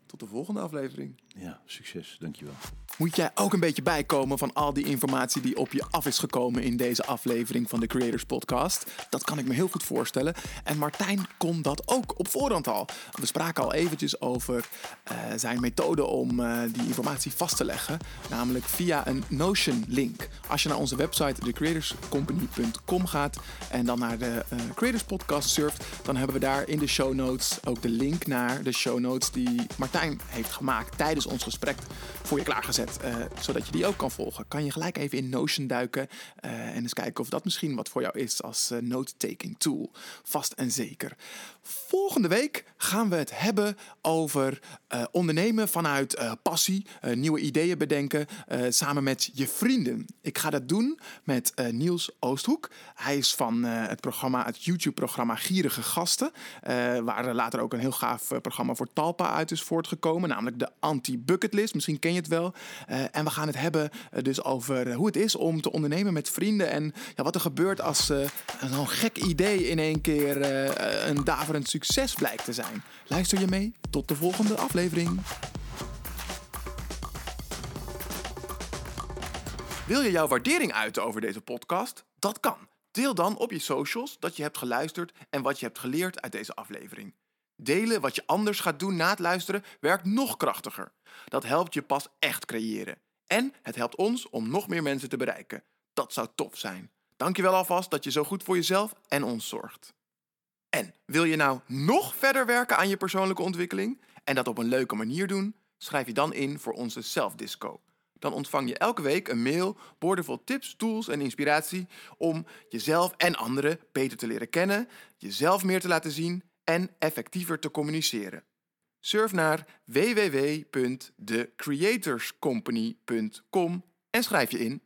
tot de volgende aflevering. Ja, succes. Dankjewel. Moet jij ook een beetje bijkomen van al die informatie die op je af is gekomen in deze aflevering van de Creators Podcast? Dat kan ik me heel goed voorstellen. En Martijn kon dat ook op voorhand al. We spraken al eventjes over eh, zijn methode om eh, die informatie vast te leggen, namelijk via een Notion-link. Als je naar onze website thecreatorscompany.com gaat en dan naar de eh, Creators Podcast surft, dan hebben we daar in de show notes ook de link naar de show notes die Martijn heeft gemaakt tijdens ons gesprek voor je klaargezet, eh, zodat je die ook kan volgen. Kan je gelijk even in Notion duiken eh, en eens kijken of dat misschien wat voor jou is als eh, note-taking tool. Vast en zeker. Volgende week gaan we het hebben over ondernemen vanuit passie, nieuwe ideeën bedenken samen met je vrienden. Ik ga dat doen met Niels Oosthoek. Hij is van het programma, het YouTube-programma Gierige Gasten, waar er later ook een heel gaaf programma voor Talpa uit is voortgekomen, namelijk de Anti-Bucketlist. Misschien ken je het wel. Eh, en we gaan het hebben eh, dus over eh, hoe het is om te ondernemen met vrienden en ja, wat er gebeurt als eh, zo'n gek idee in één keer een daverend succes blijkt te zijn. Luister je mee? Tot de volgende aflevering. Wil je jouw waardering uiten over deze podcast? Dat kan. Deel dan op je socials dat je hebt geluisterd en wat je hebt geleerd uit deze aflevering. Delen wat je anders gaat doen na het luisteren werkt nog krachtiger. Dat helpt je pas echt creëren. En het helpt ons om nog meer mensen te bereiken. Dat zou tof zijn. Dankjewel alvast dat je zo goed voor jezelf en ons zorgt. En wil je nou nog verder werken aan je persoonlijke ontwikkeling en dat op een leuke manier doen? Schrijf je dan in voor onze Self-Disco. Dan ontvang je elke week een mail boordevol tips, tools en inspiratie om jezelf en anderen beter te leren kennen, jezelf meer te laten zien en effectiever te communiceren. Surf naar www.thecreatorscompany.com en schrijf je in.